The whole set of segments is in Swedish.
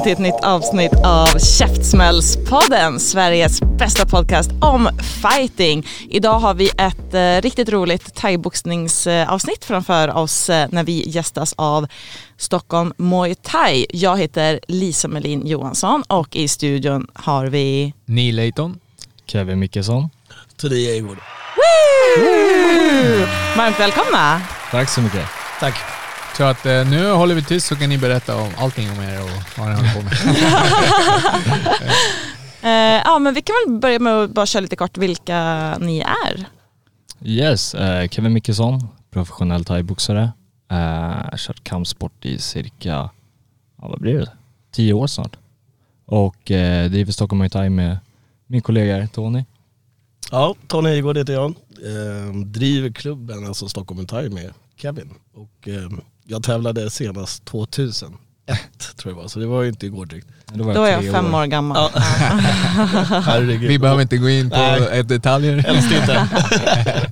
Välkomna till ett nytt avsnitt av Käftsmällspodden, Sveriges bästa podcast om fighting. Idag har vi ett eh, riktigt roligt thaiboxningsavsnitt framför oss eh, när vi gästas av Stockholm Muay Thai. Jag heter Lisa Melin Johansson och i studion har vi Neil Layton. Kevin Mickelson. Today Eivor. Woo! Varmt välkomna! Tack så mycket. Tack. Så att eh, nu håller vi tyst så kan ni berätta om allting om er och vad ni håller på med. Eh, ja men vi kan väl börja med att bara köra lite kort vilka ni är. Yes, eh, Kevin Mickelson, professionell thaiboxare. Eh, kört kampsport i cirka, ja vad blir det, tio år snart. Och eh, driver Stockholm Muay Thai med min kollega Tony. Ja, Tony Eivor heter jag. Eh, driver klubben, alltså Stockholm Thai med Kevin. Och eh, jag tävlade senast 2001 tror jag det var, så det var ju inte igår direkt. Då var Då är jag fem år gammal. Ja. Herregud. Vi behöver inte gå in på Nej. detaljer. Helst inte.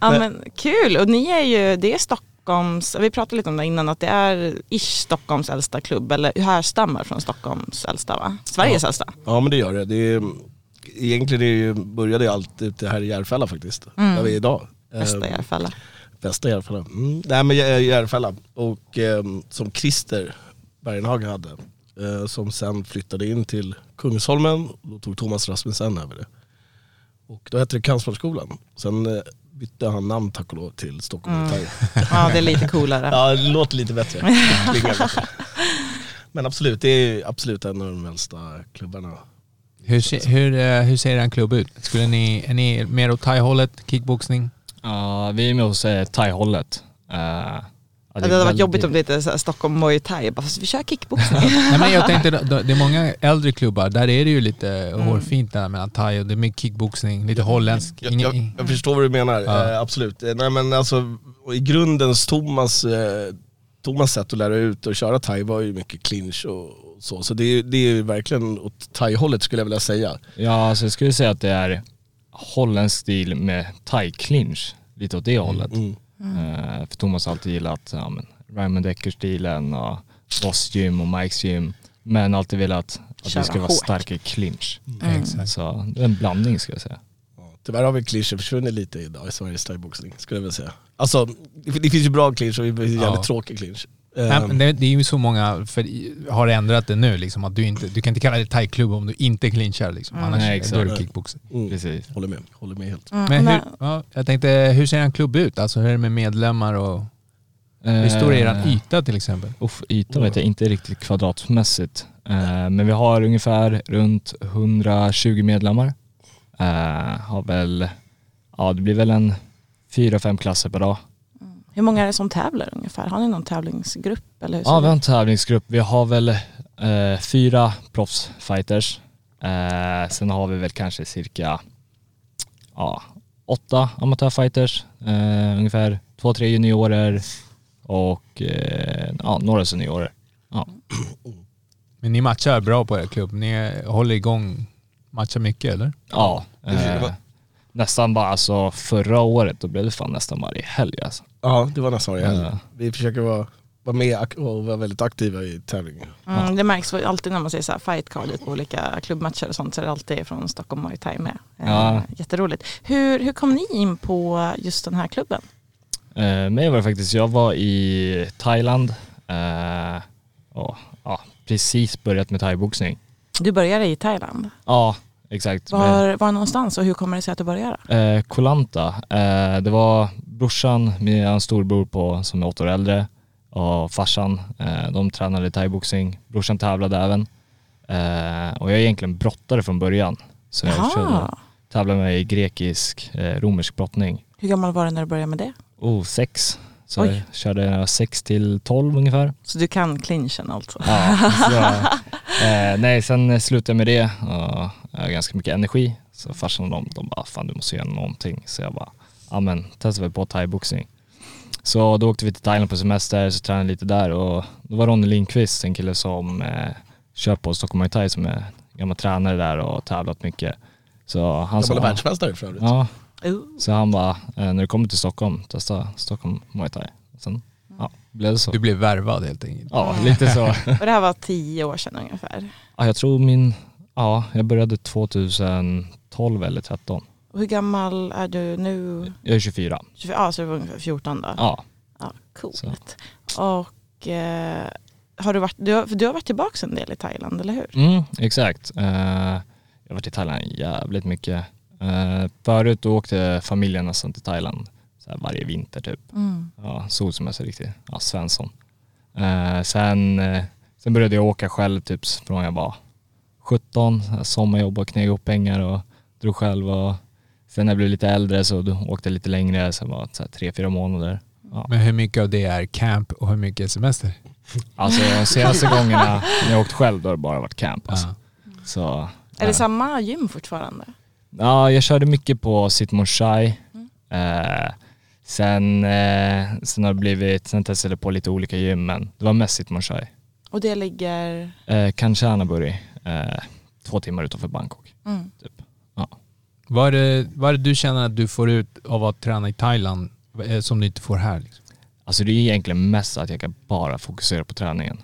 Ja men kul och ni är ju, det är Stockholms, vi pratade lite om det innan, att det är ish Stockholms äldsta klubb, eller härstammar från Stockholms äldsta va? Sveriges äldsta. Ja men det gör det. det är, egentligen är det ju, började allt ute här i Järfälla faktiskt. Där vi är idag. Bästa Eh, Järfälla. Bästa Järfälla. Mm. Nej men Jär- Järfälla. Och eh, som Christer Bergenhag hade. Eh, som sen flyttade in till Kungsholmen. Då tog Thomas Rasmussen över det. Och då hette det Kampsportsskolan. Sen eh, bytte han namn tack och lov till Stockholm Mm. Ja det är lite coolare. Ja det låter lite bättre. Men absolut, det är absolut en av de äldsta klubbarna. Hur, se, hur, eh, hur ser en klubb ut? Skulle ni, är ni mer åt thai-hållet, kickboxning? Ja, vi är med hos eh, thai-hållet. Eh, ja, det hade varit väldigt- jobbigt om det är så här Stockholm Muay Thai, bara, fast vi kör kickboxning. Nej, men jag tänkte, det är många äldre klubbar, där är det ju lite hårfint där mellan thai och det är mycket kickboxning, lite holländsk. Jag, jag, jag förstår vad du menar, Ja. eh, absolut. Eh, Nej men alltså, i grundens Thomas, eh, Thomas sätt att lära ut och köra thai var ju mycket clinch och, så. Så det, är- det är ju verkligen åt thai-hållet skulle jag vilja säga. Ja, alltså jag skulle säga att det är holländsk stil med thai-clinch. Lite åt det hållet. Mm. Eh, för Thomas har alltid gillat ja, men, Raymond Decker-stilen och Boss Gym och Mikes Gym. Men alltid velat att Köra vi ska vara hårt. starka i clinch. Exakt. Så det är en blandning ska jag säga. Tyvärr har vi clinchen försvunnit lite idag i Sveriges thaiboxning, skulle jag vilja säga. Alltså, det, det finns ju bra clinch och det finns jävligt Ja. tråkig clinch. Nej, Eh, men det, det är ju så många, för har ändrat det nu liksom, att du inte, du kan inte kalla det thai-klubb om du inte clinchar liksom. Annars Nej, då exakt. är det kickboxing. mm, Precis. håller med, håller med helt. Mm, Men hur, ja, jag tänkte, hur ser en klubb ut? Alltså hur är det med medlemmar och hur stor är er yta till exempel? Uff, ytan vet jag inte riktigt kvadratmässigt. Eh, men vi har ungefär runt 120 medlemmar. Har väl, ja det blir väl en fyra, fem klasser per dag. Hur många är det som tävlar ungefär? Har ni någon tävlingsgrupp? Eller hur Ja vi har en tävlingsgrupp. Vi har väl eh, fyra proffsfighters. Eh, sen har vi väl kanske cirka ja, åtta amatörfighters. Eh, ungefär två, tre juniorer och eh, ja, några seniorer. Ja. Men ni matchar bra på er klubb? Ni håller igång, matchar mycket eller? Ja, eh, nästan bara alltså förra året då blev det fan nästan varje helg alltså. Ja, det var nästan varje helg. Ja. Vi försöker vara, vara med och vara väldigt aktiva i tävlingen. Mm, det märks alltid när man ser så här fightcardet på olika klubbmatcher och sånt så är det alltid från Stockholm Muay Thai med. Eh, Ja. Jätteroligt. Hur, hur kom ni in på just den här klubben? Eh, mig var det faktiskt, jag var i Thailand eh, och ja, precis börjat med thaiboxning. Du började i Thailand. Ja, exakt. Var, var någonstans och hur kommer det sig att du började? Eh, Kolanta, eh, det var brorsan med en storbror på, som är åtta år äldre och farsan, eh, de tränade thaiboxning. Brorsan tävlade även. Eh, och jag är egentligen brottare från början. Så jag körde, Jaha. tävlade med i grekisk, eh, romersk brottning. Hur gammal var du när du började med det? Oh, sex. Så Oj. jag körde jag sex till 12 ungefär. Så du kan clinchen alltså? Ja, så, eh, nej, sen slutade jag med det och jag har ganska mycket energi. Så farsan och de, de bara, fan du måste göra någonting. Så jag bara, ja men testade vi på thaiboxning. Så då åkte vi till Thailand på semester, så tränade lite där och då var Ronny Lindqvist, en kille som eh, kör på Stockholm Muay Thai som är gammal tränare där och tävlat mycket. Så han Gammal världsmästare för övrigt. ja, Uh. så han bara, eh, när du kommer till Stockholm, testa Stockholm Muay Thai. Sen ja, blev det så. Du blev värvad helt enkelt. Ja, lite så. Och det här var tio år sedan ungefär. Ja, jag tror min, ja, jag började 2012 eller 13. Och hur gammal är du nu? Jag är 24. 24, Ja, så du var ungefär 14 då? Ja, Ja, coolt. Och eh, har du, varit, du, har, du har varit tillbaka en del i Thailand, eller hur? mm, exakt. Eh, jag har varit i Thailand jävligt mycket. Uh, förut åkte familjen nästan till Thailand så här varje vinter typ. Mm. Ja, solsemester riktigt. Ja, Svensson. Eh, sen, eh, sen började jag åka själv typ från jag var 17, så här sommarjobb och kneg ihop pengar och drog själv och sen när jag blev lite äldre så då åkte jag lite längre, så var det så här tre, fyra månader. Ja. Men hur mycket av det är camp och hur mycket är semester? Alltså de senaste gångerna när jag åkt själv då har det bara varit camp alltså. Ja. Så, Är det samma gym fortfarande? Ja, jag körde mycket på Sitmon Shai. Eh, sen, eh, sen har det blivit, sen testade jag på lite olika gym men det var mest Sitmon Shai. Och det ligger... Eh, Kanchanaburi, eh, två timmar utanför Bangkok. Mm. Typ. Vad är, det, vad är det du känner att du får ut av att träna i Thailand eh, som du inte får här? Liksom? Alltså det är egentligen mest att jag kan bara fokusera på träningen.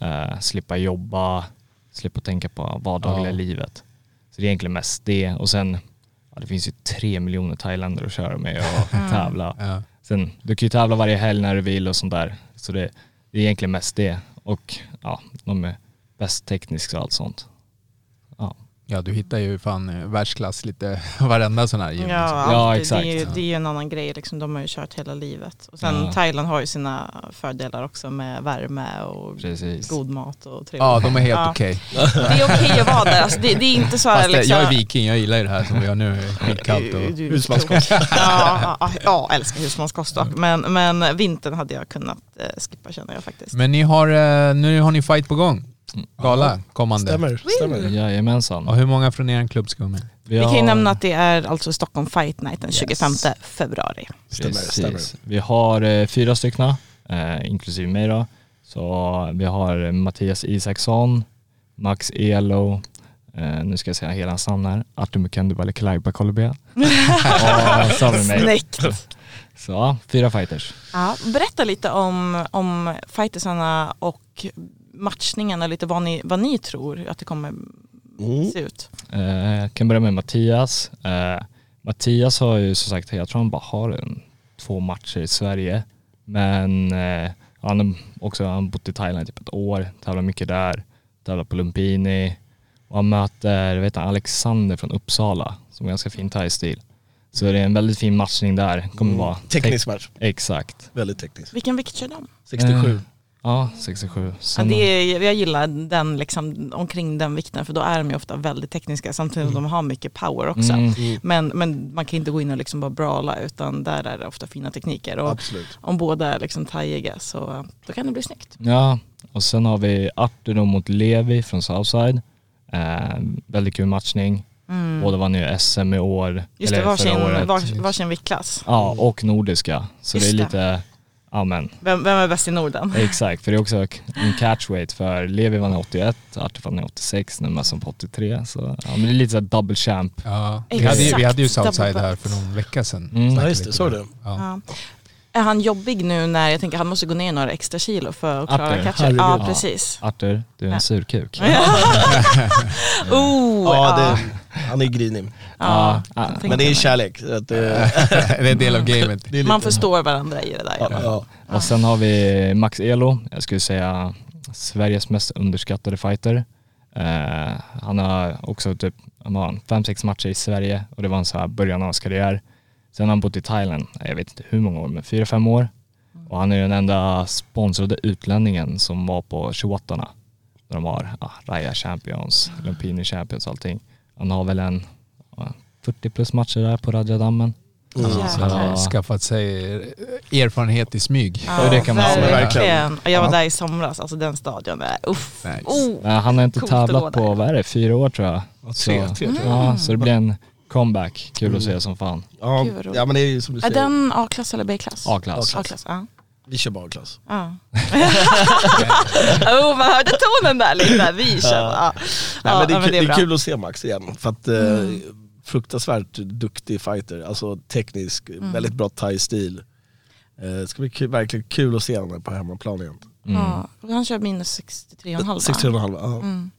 Eh, slippa jobba, slippa tänka på vardagliga Ja. livet. Så det är egentligen mest det och sen, ja, det finns ju tre miljoner thailändare att köra med och tävla. Ja. Sen, du kan ju tävla varje helg när du vill och sånt där. Så det, det är egentligen mest det. Och ja, de är bäst tekniskt och allt sånt. Ja, ja, du hittar ju fan eh, världsklass lite varenda sån här gym. Ja, liksom. Ja, Det, är exakt. ju, det är ju en annan grej, liksom. de har ju kört hela livet. Och sen Ja. Thailand har ju sina fördelar också med värme och precis. god mat och trevligt. Ja, de är helt Ja. okej. Det är okej att vara där, alltså, det, det är inte så här Fast det, liksom... jag är viking, jag gillar ju det här som vi har nu. Skitkallt och... Husmanskost. ja, ja, ja, jag älskar husmanskost dock. Men, men vintern hade jag kunnat eh, skippa känner jag faktiskt. Men ni har, eh, nu har ni fight på gång. Gala kommande. Stämmer, stämmer. Jajamensan. Och hur många från er klubb ska vara med? Vi kan ju nämna att det är alltså Stockholm Fight Night den 25 februari. Stämmer, stämmer. Precis. Vi har eh, fyra stycken, eh, inklusive mig då. Så vi har Mattias Isaksson, Max Elo, eh, nu ska jag säga hela hans namn här, Artur Mukendu Kalaiba har vi mig. Snyggt! Så fyra fighters. Ja, berätta lite om, om fightersarna och matchningarna, lite vad ni, vad ni tror att det kommer Mm. se ut. Eh, jag kan börja med Mattias. Eh, Mattias har ju som sagt, jag tror han bara har en, två matcher i Sverige. Men eh, han har också han har bott i Thailand i typ ett år, tävlar mycket där, tävlar på Lumpini. Och han möter vet du, Alexander från Uppsala som har ganska fin thai-stil. Så det är en väldigt fin matchning där. Kommer vara Teknisk match. Exakt. Väldigt teknisk. Vilken vikt kör de? 67. Ja, 67. Ja, det är, jag gillar den liksom, omkring den vikten för då är de ju ofta väldigt tekniska samtidigt som de har mycket power också. Mm. Men, men man kan inte gå in och liksom bara brawla utan där är det ofta fina tekniker. Och Absolut. om båda är liksom thaiiga så då kan det bli snyggt. Ja, och sen har vi Artur då mot Levi från Southside. Eh, väldigt kul matchning. Båda vann ju SM i år. Mm. Just det, varsin, förra året. vars, varsin viktklass. Ja, och nordiska. Så Just det är det. lite, ja men Vem, vem är bäst i Norden? exakt. För det är också en catchweight för Levi vann i 81, Artur vann i 86, nu är på 83. Så ja, men det är lite såhär double champ. Ja, vi, hade, ju- vi hade ju. Southside här för någon vecka sedan. Mm. Ja, just det. Såg du? Ja. Ja. Är han jobbig nu när, jag tänker han måste gå ner några extra kilo för att klara Arthur, catchen? Ja, precis. Artur, du är en surkuk. Oh, Ja, ja. det, han är grinig. Ja, Ja, Men det är kärlek. Så att, eh, det är en del av gamet. Man förstår varandra i det där. Ja, Ja. ja. Och sen har vi Max Elo, jag skulle säga Sveriges mest underskattade fighter. Eh, han har också typ han har fem, sex matcher i Sverige och det var en så här början av hans karriär. Sen har han bott i Thailand, jag vet inte hur många år, men fyra, fem år. Och han är den enda sponsrade utlänningen som var på 28 Just där de har ja, Raya Champions, Lumpini Champions och allting. Han har väl en ja, 40 plus matcher där på Rajadammen. Han har Jäklar. alltså skaffat sig erfarenhet i smyg. Ja, det kan man säga. verkligen. Och Jag var där i somras, alltså den stadion är uff. Nice. Oh. Men han har inte tävlat på, vad är det, fyra år tror jag. tre, Så, jag. ja, så det blir en comeback. Kul att se som fan. Ja, ja men det är ju som du Är säger, den A-klass eller B-klass? A-klass. A-klass, ja. Vi kör bara klass. ja. oh, man hörde tonen där lite. Vi kör. Ja. Nej, Ja, men det, är, ja, kul- det är bra. kul att se Max igen. För att, eh, Mm. fruktansvärt duktig fighter, alltså teknisk, Mm. väldigt bra thai-stil. Eh, det ska bli kul, verkligen kul att se honom på hemmaplan igen. Ja. Och Han kör minus 63,5 va? 63,5 ja. Mm.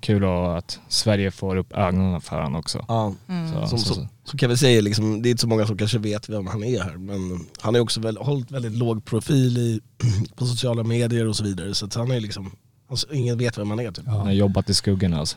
Kul att Sverige får upp ögonen för honom också. ja. Mm. Så, Som, så, så, så kan vi säga, liksom, det är inte så många som kanske vet vem han är här men han har också väl, hållit väldigt låg profil i, på sociala medier och så vidare så att han är liksom, alltså, ingen vet vem han är typ. Han har jobbat i skuggan alltså.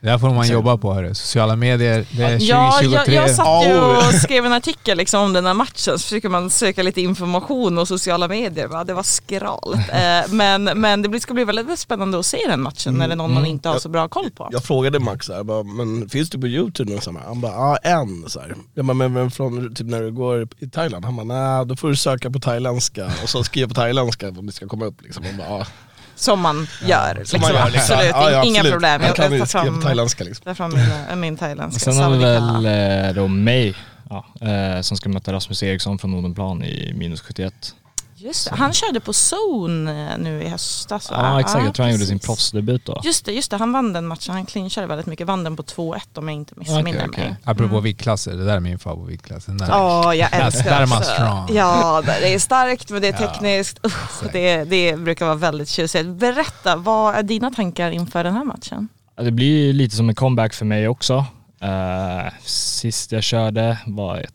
Det här får man jobba på. Hörru. Sociala medier, det är Ja, 2023. jag, jag satt ju och skrev en artikel liksom om den här matchen, så försöker man söka lite information och sociala medier. Va? Det var skralt. Eh, men, men det blir- ska bli väldigt spännande att se den matchen när det är någon man inte har så bra koll på. Jag frågade Max här, bara, men finns du på youtube? Så här, Han bara, ja en. Så här. Jag bara, men, men från typ när du går i Thailand? Han bara, nej då får du söka på thailändska och så skriva på thailändska om det ska komma upp. Liksom. Han bara, ja. Som man gör. liksom. man gör, liksom. Absolut, Ja, ja, inga absolut. problem. Kan Jag ju tar fram, thailändska liksom. fram min, min thailändska. Sen har vi väl eh, då May ja, eh, som ska möta Rasmus Eriksson från Odenplan i minus 71. Just det, han körde på zone eh, nu i höstas va? Ja exakt, jag tror han gjorde sin proffsdebut då. Just det, just det, han vann den matchen. Han clinchade väldigt mycket. Vann den på 2-1 om jag inte missminner Okej, mig. okej. Apropå viktklasser, det där är min favoritviktklass. Ja, jag Där- älskar där är man också. strong. Ja, det är starkt men det är Ja, tekniskt. Uff, det, det brukar vara väldigt tjusigt. Berätta, vad är dina tankar inför den här matchen? Ja, Det blir lite som en comeback för mig också. Eh, sist jag körde var,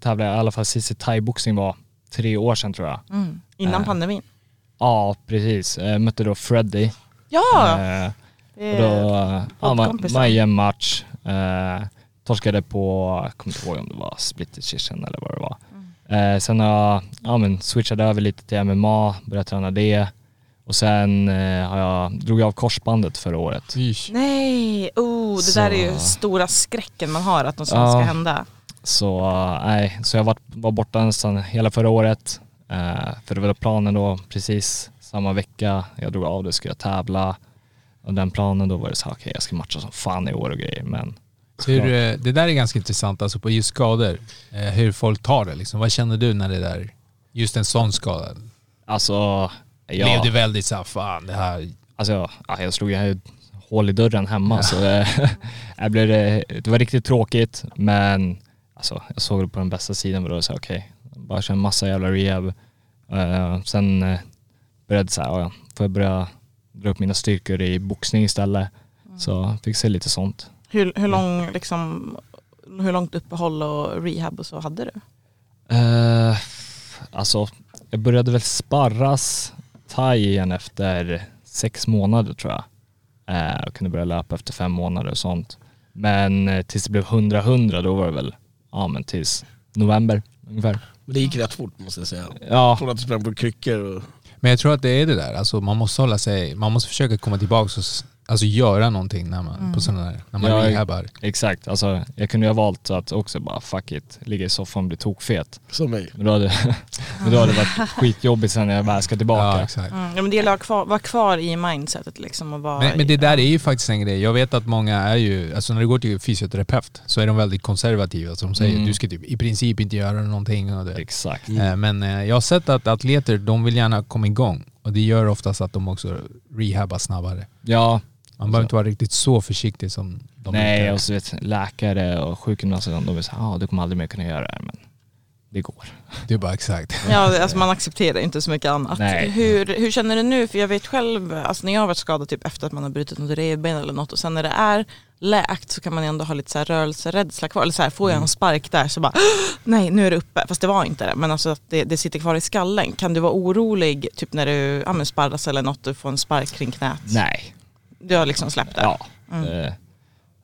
tävlade jag i alla fall sist i thaiboxning var tre år sedan tror jag. Mm. Innan Äh. pandemin. Ja precis, jag mötte då Freddy. Ja, Eh, och då, eh, ja, en jämn match. Eh, torskade på, jag kommer inte ihåg om det var split decision eller vad det var. Mm. Eh, sen har jag ja, men switchade över lite till MMA, började träna det. Och sen eh, har jag, drog jag av korsbandet förra året. Ish. Nej, oh, det Så- där är ju stora skräcken man har att något sånt Ja. ska hända. Så nej, så jag var, var borta nästan hela förra året. Eh, för det var planen då precis samma vecka jag drog av det skulle jag tävla. Och den planen då var det så här, okej jag ska matcha som fan i år och grejer men Hur, eh, det där är ganska intressant, alltså på just skador. Eh, hur folk tar det liksom. Vad känner du när det där, just en sån skada? alltså Blev ja, det väldigt såhär, fan det här, alltså, ja, jag slog ju hål i dörren hemma så det, jag blev, det det var riktigt tråkigt men alltså, jag såg det på den bästa sidan och då jag okej, bara köra en massa jävla rehab. Eh, sen uh, började så här, ja, får jag börja dra upp mina styrkor i boxning istället. Så fick se lite sånt. Hur, hur, lång, liksom, hur långt uppehåll och rehab och så hade du? Uh, alltså, jag började väl sparras thai igen efter sex månader tror jag. Och kunde börja löpa efter fem månader och sånt. Men tills det blev 100-100 då var det väl, ja men tills november ungefär. Men det gick rätt fort måste jag säga. Ja, Från att du sprang på kryckor och... Men jag tror att det är det där, alltså man måste hålla sig, man måste försöka komma tillbaka och alltså göra någonting när man, på sådana där, när man Ja, rehabbar. exakt. Alltså, jag kunde ju ha valt att också bara fuck it, ligga i soffan och bli tokfet. Som mig. Men då hade, men då hade det varit skitjobbigt sen när jag väl ska tillbaka. Ja, exakt. Mm. Ja, men det gäller att vara kvar, vara kvar i mindsetet liksom och vara Men, men det där är ju faktiskt en grej. Jag vet att många är ju, alltså när du går till fysioterapeut så är de väldigt konservativa. Så de säger Mm. du ska typ i princip inte göra någonting. Och det. Exakt. Eh, Men eh, jag har sett att atleter, de vill gärna komma igång. Och det gör oftast att de också rehabbar snabbare. Ja, Man behöver inte vara riktigt så försiktig som de nej brukar. och så vet läkare och sjukgymnaster de är ja ah, du kommer aldrig mer kunna göra det här men det går. Det är bara exakt. Ja, alltså man accepterar inte så mycket annat. Nej. Hur, hur känner du nu? För jag vet själv, alltså när jag har varit skadad typ efter att man har brutit något revben eller något och sen när det är läkt så kan man ändå ha lite så här rörelserädsla kvar. Eller så här, får jag en spark där så bara, nej nu är det uppe. Fast det var inte det. Men alltså att det, det sitter kvar i skallen. Kan du vara orolig typ när du ja, sparras eller något, du får en spark kring knät? Nej. Du har liksom släppt det? Ja. Mm. Eh,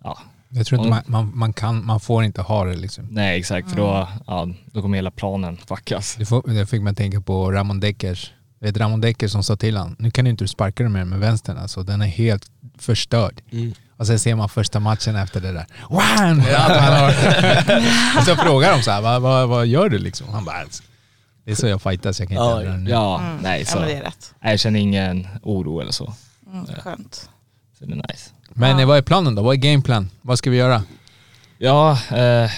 ja. Jag tror inte Ja. man, man, man kan, man får inte ha det liksom. Nej exakt för då, ja, då kommer hela planen fuckas. Det, får, det fick man tänka på Ramon Deckers vet Ramon Decker som sa till honom, nu kan du inte sparka den mer med vänstern, alltså den är helt förstörd. Mm. Och sen ser man första matchen efter det där. Har- och så frågar de så här, vad, vad, vad gör du liksom? Han bara, "Alltså, det är så jag fightas, jag kan inte Ja, ändra den nu. Ja, Mm. nej Ja så. men det är rätt. Nej, jag känner ingen oro eller så. Mm, skönt. Så det är nice. Men Ja. vad är planen då? Vad är gameplan? Vad ska vi göra? Ja, eh,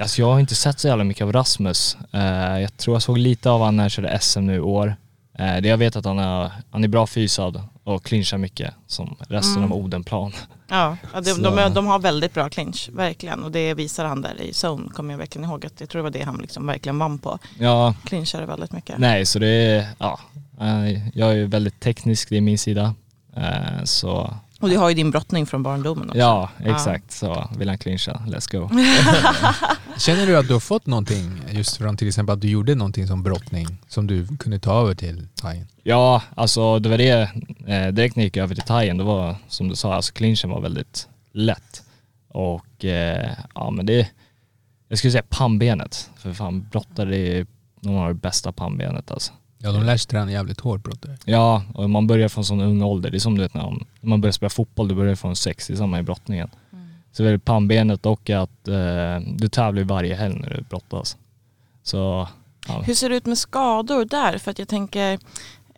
alltså jag har inte sett så jävla mycket av Rasmus. Eh, jag tror jag såg lite av han när han körde SM nu i år. Eh, det jag vet att han är, han är bra fysad och clinchar mycket som resten Mm. av Odenplan. Ja, ja de, de, är- de har väldigt bra clinch, verkligen. Och det visar han där i zone, kommer jag verkligen ihåg. Att jag tror det var det han liksom verkligen vann på. Ja, Clinchade väldigt mycket. nej så det är, ja, eh, jag är ju väldigt teknisk, det är min sida. Eh, så Och du har ju din brottning från barndomen också. ja, exakt. Så vill han clincha, let's go. Känner du att du har fått någonting, just från till exempel att du gjorde någonting som brottning, som du kunde ta över till thai? Ja, alltså det var det, eh, direkt när jag gick över till thaien, det var som du sa, alltså clinchen var väldigt lätt. Och eh, ja men det, jag skulle säga pannbenet, för fan brottare är nog av det bästa pannbenet alltså. Ja, de lär sig träna jävligt hårt brottare. Ja, och man börjar från sån ung ålder, det är som du vet när man- när man börjar spela fotboll, du börjar från sex, det är samma i brottningen. Så det är pannbenet och att eh, du tävlar varje helg när du brottas. Så ja. Hur ser det ut med skador där? För att jag tänker, eh,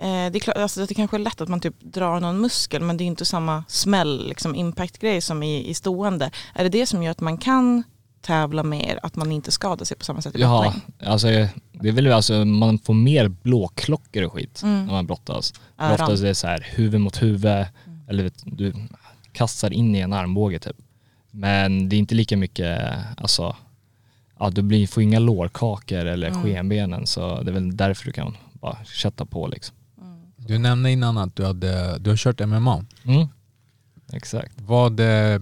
det, är klart, alltså, det kanske är lätt att man typ drar någon muskel men det är inte samma smäll, liksom impact-grej som i, i stående. Är det det som gör att man kan tävla mer, att man inte skadar sig på samma sätt i Ja, alltså det är väl alltså, man får mer blåklockor och skit Mm. när man brottas. Öron. Oftast är det så här huvud mot huvud, eller vet, du kastar in i en armbåge typ. Men det är inte lika mycket, alltså, ja du blir, får inga lårkakor eller Mm. skenbenen så det är väl därför du kan bara kötta på liksom. Du nämnde innan att du, hade, du har kört MMA. Mm. Exakt. Vad, eh,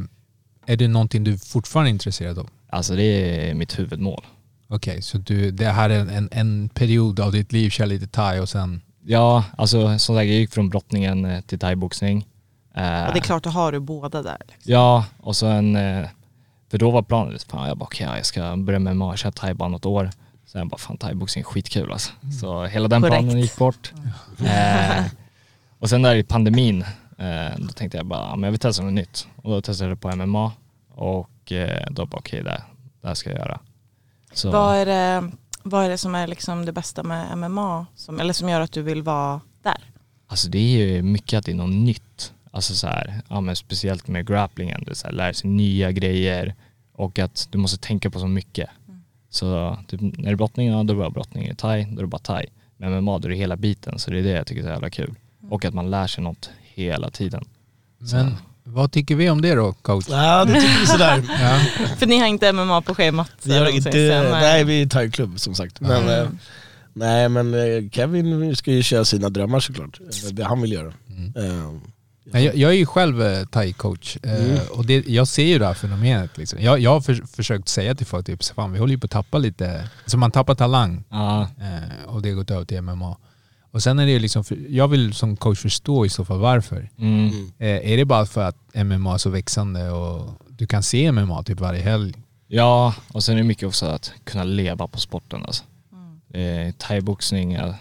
är det någonting du fortfarande är intresserad av? Alltså det är mitt huvudmål. Okej, så du, det här är en, en period av ditt liv, kör lite thai och sen... Ja, alltså som sagt jag gick från brottningen eh, till thaiboxning. Och det är klart, då har du båda där. Liksom. Ja, och sen, eh, för då var planen, fan jag bara okej jag ska börja med MMA, köra thai bara något år. Sen bara fan thaiboxning är skitkul alltså. Så hela den Korrekt. planen gick bort. Eh, och sen där i pandemin, eh, då tänkte jag bara, ja, men jag vill testa något nytt. Och då testade jag på MMA och eh, då bara okej det, det här ska jag göra. Så, Vad, är det, vad är det som är liksom det bästa med MMA, som, eller som gör att du vill vara där? Alltså det är ju mycket att det är något nytt. Alltså så här, ja men speciellt med grapplingen, det är så här, lära sig nya grejer och att du måste tänka på så mycket. Så typ, när det är brottning, ja, då är det bara brottning. I thai, då är det bara thai. Men med MMA, då är det hela biten. Så det är det jag tycker är så jävla kul. Och att man lär sig något hela tiden. Men vad tycker vi om det då, coach? Ja, det tycker vi sådär. Ja. För ni har inte MMA på schemat? Vi har inte, nej vi är thai-klubb som sagt. Men, Mm. eh, nej men eh, Kevin ska ju köra sina drömmar såklart. Eh, Det han vill göra. Eh, Nej, Jag, jag är ju själv eh, thai-coach eh, Mm. och det, jag ser ju det här fenomenet. Liksom. Jag, jag har för, försökt säga till folk, typ, så fan, vi håller ju på att tappa lite, alltså man tappar talang eh, och det har gått över till MMA. Och sen är det ju liksom, för, jag vill som coach förstå i så fall varför. mm. Eh, är det bara för att MMA är så växande och du kan se MMA typ varje helg? ja, och sen är det mycket också att kunna leva på sporten alltså. Eh, thaiboxning, ja,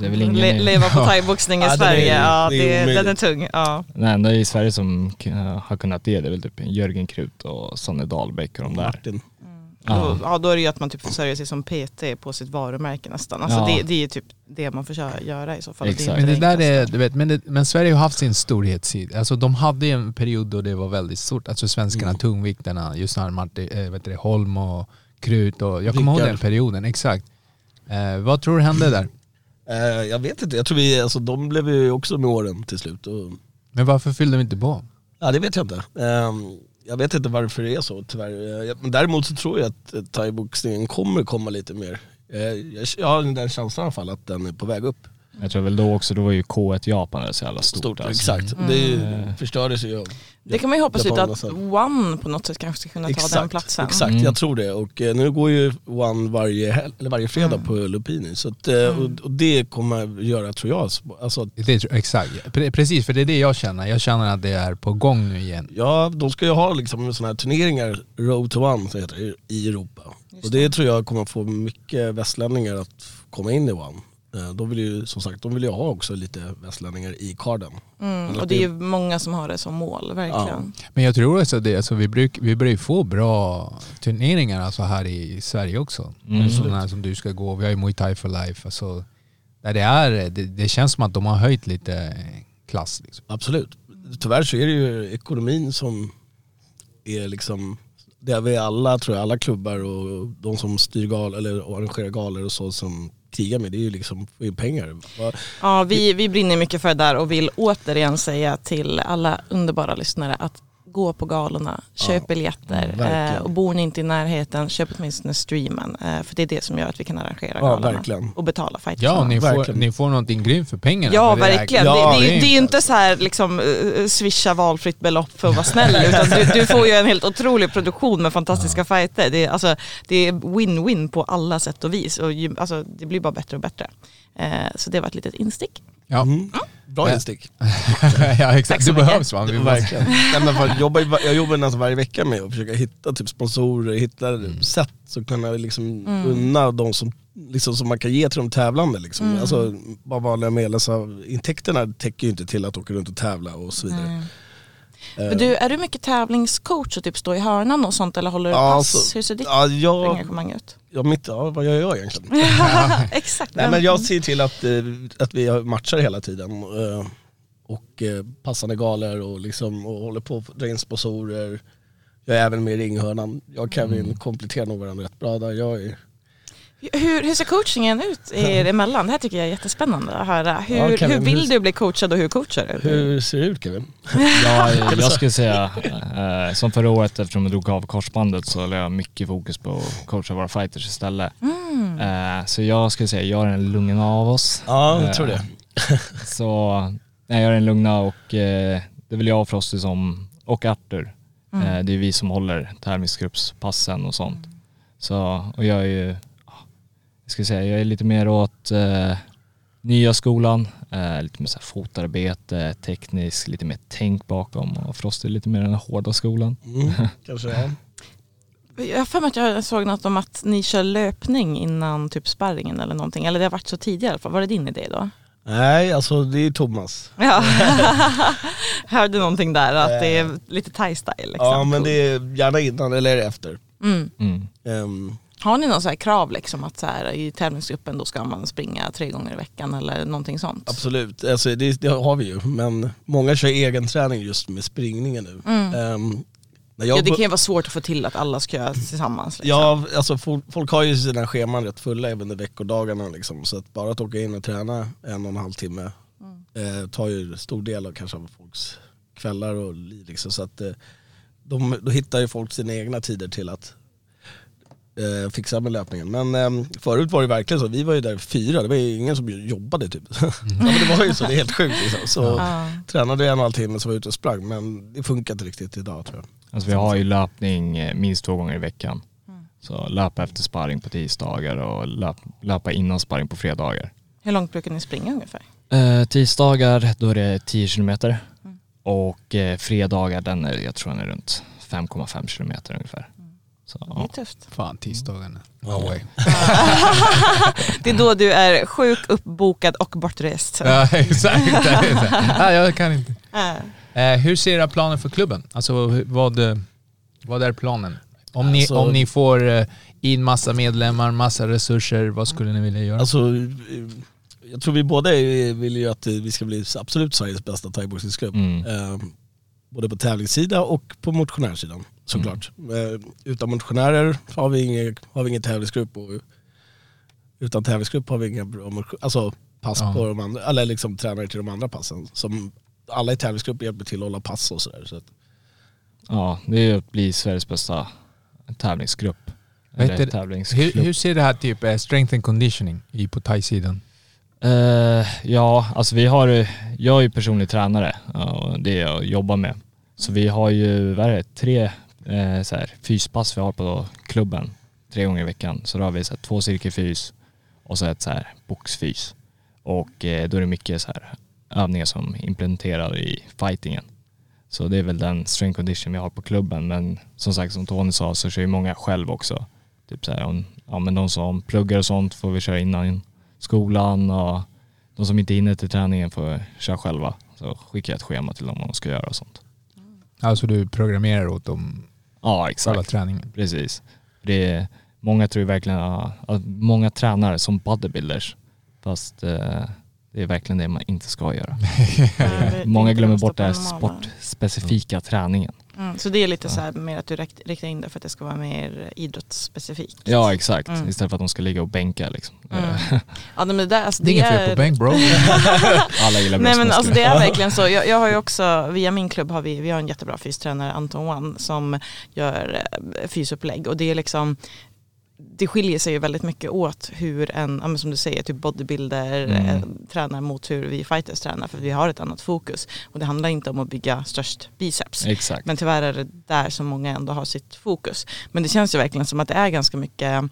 det är väl ingen le, leva på thaiboxning i Ja, är- Sverige, ja, det är det, den är tung. Ja. Den enda i Sverige som har kunnat det, det är väl typ Jörgen Krut och Sanne Dahlbäck och de där. Martin. Då, Ja. då är det ju att man typ försörjer sig som PT på sitt varumärke nästan. Alltså Ja. det, det är typ det man får göra i så fall. Exakt. är Men det där är, du vet, men, det, men Sverige har haft sin storhetstid. Alltså de hade ju en period då det var väldigt stort. Alltså svenskarna, Mm. tungviktarna, just när Martin, äh, vet du, det, Holm och Krut och jag kommer ihåg den perioden, exakt. Eh, vad tror du hände där? Eh, jag vet inte, jag tror vi, alltså de blev ju också med åren till slut. Och, Men varför fyllde vi inte på? ja det vet jag inte. Eh, jag vet inte varför det är så tyvärr. Eh, men däremot så tror jag att eh, thaiboxningen kommer komma lite mer. Eh, jag har den känslan i alla fall att den är på väg upp. Jag tror väl då också, då var ju K1 Japan så jävla stort. Stort, alltså. exakt. Det är ju- Mm. förstördes ju Det kan man ju hoppas Japanerna att. One på något sätt kanske ska kunna ta den platsen. Exakt, Mm. jag tror det. Och eh, nu går ju One varje, hel- eller varje fredag Mm. på Lupini. Så att, eh, och, och det kommer göra, tror jag, alltså, att Det, tror- exakt, Pre- precis för det är det jag känner. Jag känner att det är på gång nu igen. Ja, de ska ju ha liksom sådana här turneringar, Road to One heter det, i Europa. Just och det tror jag kommer få mycket västlänningar att komma in i One. Eh, De vill ju som sagt de vill ju ha också lite västlänningar i karden. Mm, och det är ju många som har det som mål, verkligen. Men jag tror också det, alltså vi, bruk, vi börjar ju få bra turneringar alltså här i Sverige också. Mm. Sådana här som du ska gå, vi har ju Muay Thai for Life. Alltså, där det, är, det, det känns som att de har höjt lite klass. Liksom. Absolut. Tyvärr så är det ju ekonomin som är liksom, det är vi alla tror jag, alla klubbar och de som styr gal eller arrangerar galor och så som kriga med, det är ju liksom pengar. Ja, vi, vi brinner mycket för det där och vill återigen säga till alla underbara lyssnare att gå på galorna, köp biljetter verkligen. eh, och bor ni inte i närheten, köp åtminstone streamen. Eh, för det är det som gör att vi kan arrangera Ja, galorna verkligen. och betala fighterna. Ja, ni får, verkligen. ni får någonting grymt för pengarna. Ja, för det är- verkligen. Ja, det, det, det är ju inte- så här liksom uh, swisha valfritt belopp för att vara snäll utan du, du får ju en helt otrolig produktion med fantastiska fighter. Det är, alltså, det är win-win på alla sätt och vis och alltså, det blir bara bättre och bättre. Eh, så det var ett litet instick. Ja. Mm. Bra Ja. instick. ja, Tack exakt. så Det behövs måste- Verkligen. Nej, men för jag, jobbar, jag jobbar nästan varje vecka med att försöka hitta typ sponsorer, hitta Mm. sätt så kan jag liksom unna de som, liksom, som man kan ge till de tävlande. Liksom. Mm. Alltså, bara vanliga medlemsintäkterna täcker ju inte till att åka runt och tävla och så vidare. Nej. Men du, är du mycket tävlingscoach och typ stå i hörnan och sånt eller håller du Ja, pass? alltså, Hur ser ditt ja, jag, engagemang ut? ja, mitt, ja, vad gör jag egentligen? Exakt. Nej, men jag ser till att, eh, att vi matchar hela tiden. eh, Och eh, passande galor och, liksom, och håller på att dra in sponsorer. Jag är även med i ringhörnan. Jag och Kevin Mm. kompletterar nog varandra rätt bra där. Jag är, Hur, hur ser coachingen ut er emellan? Det här tycker jag är jättespännande att höra. Hur, Ja, Kevin, hur vill hur- du bli coachad och hur coachar du? hur ser det ut Kevin? Ja, jag skulle säga, eh, som förra året eftersom jag drog av korsbandet så la jag mycket fokus på att coacha våra fighters istället. Eh, så jag skulle säga, jag är den lugna av oss. Ja, jag Eh, tror det. Så nej, jag är den lugna och eh, det är väl jag och Frosty som, och Arthur. Eh, det är vi som håller tävlingsgruppspassen och sånt. Så, och jag är ju, jag ska säga, jag är lite mer åt eh, nya skolan, eh, lite mer så här fotarbete, teknisk, lite mer tänk bakom och Frosty är lite mer den hårda skolan. Mm, kanske ja. Jag har för mig att jag såg något om att ni kör löpning innan typ sparringen eller någonting. Eller det har varit så tidigare i alla fall. Var det din idé då? Nej, alltså det är Thomas. Ja. Hörde någonting där att det är lite thai-style. Liksom. Ja men det är gärna innan eller efter. Mm. Mm. Ehm, Har ni någon så krav liksom att så här, i tävlingsgruppen då ska man springa tre gånger i veckan eller någonting sånt? Absolut, alltså det, det har vi ju. Men många kör egen träning just med springningen nu. När jag Ja, det kan ju vara svårt att få till att alla ska göra tillsammans. Liksom. Ja, alltså folk, folk har ju sina scheman rätt fulla även under veckodagarna liksom. Så att bara att åka in och träna en och en halv timme eh, tar ju stor del av kanske av folks kvällar och liv liksom. Så att eh, de, då hittar ju folk sina egna tider till att eh, fixa med löpningen. Men eh, förut var det verkligen så, vi var ju där fyra, det var ju ingen som jobbade typ. ja, men det var ju så, det är helt sjukt liksom. Så Ja. tränade jag en och en halv timme så var jag ute och sprang men det funkar inte riktigt idag tror jag. Alltså vi har ju löpning eh, minst två gånger i veckan. Så löpa efter sparring på tisdagar och löp, löpa innan sparring på fredagar. Hur långt brukar ni springa ungefär? Eh, tisdagar då är det 10 kilometer och eh, fredagar den är, jag tror den är runt 5,5 kilometer ungefär. Så, Det är tufft. Fan, tisdagarna. No way. Det är då du är sjuk, uppbokad och bortrest. Ja, exakt. ja, jag kan inte. Eh, hur ser era planer för klubben? Alltså vad, eh, vad är planen? Om ni, Alltså- om ni får eh, in massa medlemmar, massa resurser, vad skulle ni vilja göra? Alltså, eh, jag tror vi båda vill ju att vi ska bli absolut Sveriges bästa thaiboxningsklubb. Mm. Eh, både på tävlingssida och på motionärssidan såklart. Eh, utan motionärer har vi ingen, har vi ingen tävlingsgrupp och utan tävlingsgrupp har vi inga bra alltså pass Ja. på de andra, eller liksom tränare till de andra passen. Som alla i tävlingsgrupp hjälper till att hålla pass och sådär. Så att, ja, det är ju att bli Sveriges bästa tävlingsgrupp. Eller tävlingsklubb. hur, hur ser det här typ eh, strength and conditioning i på thai-sidan? Eh, ja, alltså vi har, ju- jag är ju personlig tränare och det är jag jobbar med. Så vi har ju, vad är det, tre eh, så här, fyspass vi har på klubben tre gånger i veckan. Så då har vi så här, två cirkelfys och så ett så här boxfys. Och eh, då är det mycket så här övningar som implementerar i fightingen. Så det är väl den strength condition vi har på klubben. Men som sagt som Tony sa så kör ju många själv också. Typ så här, om, ja men de som pluggar och sånt får vi köra innan skolan och de som inte hinner till träningen får köra själva. Så skickar jag ett schema till dem vad de ska göra och sånt. Alltså du programmerar åt dem Ja själva exakt, träningen. precis. Det är, många tror verkligen att många tränar som bodybuilders fast eh, det är verkligen det man inte ska göra. Många glömmer bort den här sportspecifika träningen. Mm, så det är lite så här mer att du rikt- riktar in det för att det ska vara mer idrottsspecifikt. Ja exakt, Mm. istället för att de ska ligga och bänka liksom. Mm. Ja men det där, alltså, Det är inget fel på bänk bro. Alla gillar Nej men alltså det är verkligen så. Jag, jag har ju också, via min klubb har vi, vi har en jättebra fystränare, Anton One, som gör eh, fysupplägg och det är liksom det skiljer sig ju väldigt mycket åt hur en, som du säger, typ bodybuilder Mm. eh, tränar mot hur vi fighters tränar för vi har ett annat fokus. Och det handlar inte om att bygga störst biceps. Exakt. Men tyvärr är det där som många ändå har sitt fokus. Men det känns ju verkligen som att det är ganska mycket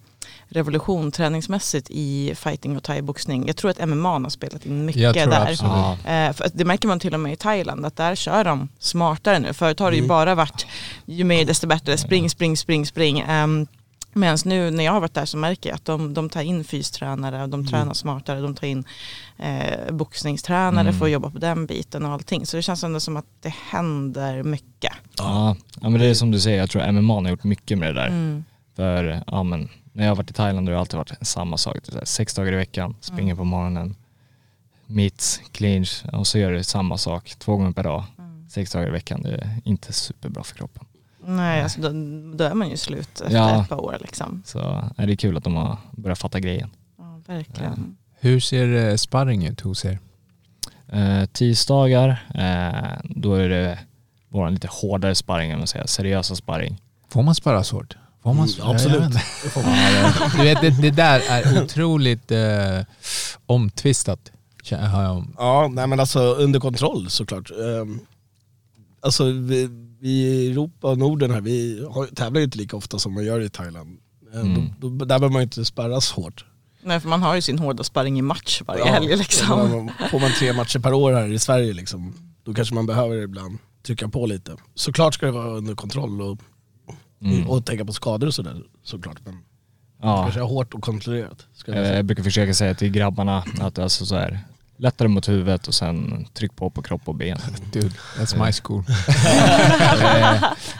revolution träningsmässigt i fighting och thaiboxning. Jag tror att MMA har spelat in mycket där. absolut. Eh, det märker man till och med i Thailand att där kör de smartare nu. Förut har det ju Mm. bara varit ju mer desto bättre, spring, spring, spring, spring. Um, Medan nu när jag har varit där så märker jag att de, de tar in fystränare de Mm. tränar smartare. De tar in eh, boxningstränare Mm. för att jobba på den biten och allting. Så det känns ändå som att det händer mycket. Ja. ja men det är som du säger, jag tror MMA har gjort mycket med det där. Mm. För ja, men, när jag har varit i Thailand har det alltid varit samma sak. Här, sex dagar i veckan, springer på morgonen, mitts, clinch och så gör du samma sak två gånger per dag. Sex dagar i veckan, det är inte superbra för kroppen. Nej, alltså då, då är man ju slut efter Ja. ett par år liksom. Så är det kul att de har börjat fatta grejen. Ja, verkligen. Hur ser eh, sparring ut hos er? Eh, tisdagar, eh, då är det vår lite hårdare sparring, man säga, seriösa sparring. Får man sparra så hårt? Får man Mm, absolut. Du vet, det, det där är otroligt eh, omtvistat. Ja, nej men alltså under kontroll såklart. Ehm, Alltså vi, vi i Europa och Norden här, vi har, tävlar ju inte lika ofta som man gör i Thailand. Ehm, Mm. Då, då, där behöver man ju inte spärras hårt. Nej, för man har ju sin hårda sparring i match varje Ja, helg liksom. då Får man tre matcher per år här i Sverige liksom, då kanske man behöver ibland trycka på lite. Såklart ska det vara under kontroll och, Mm. och tänka på skador och sådär såklart. Men Ja. kanske hårt och kontrollerat. Ska jag Eh, säga. Jag brukar försöka säga till grabbarna att det är alltså så här, lättare mot huvudet och sen tryck på på kropp och ben. Dude, that's my school.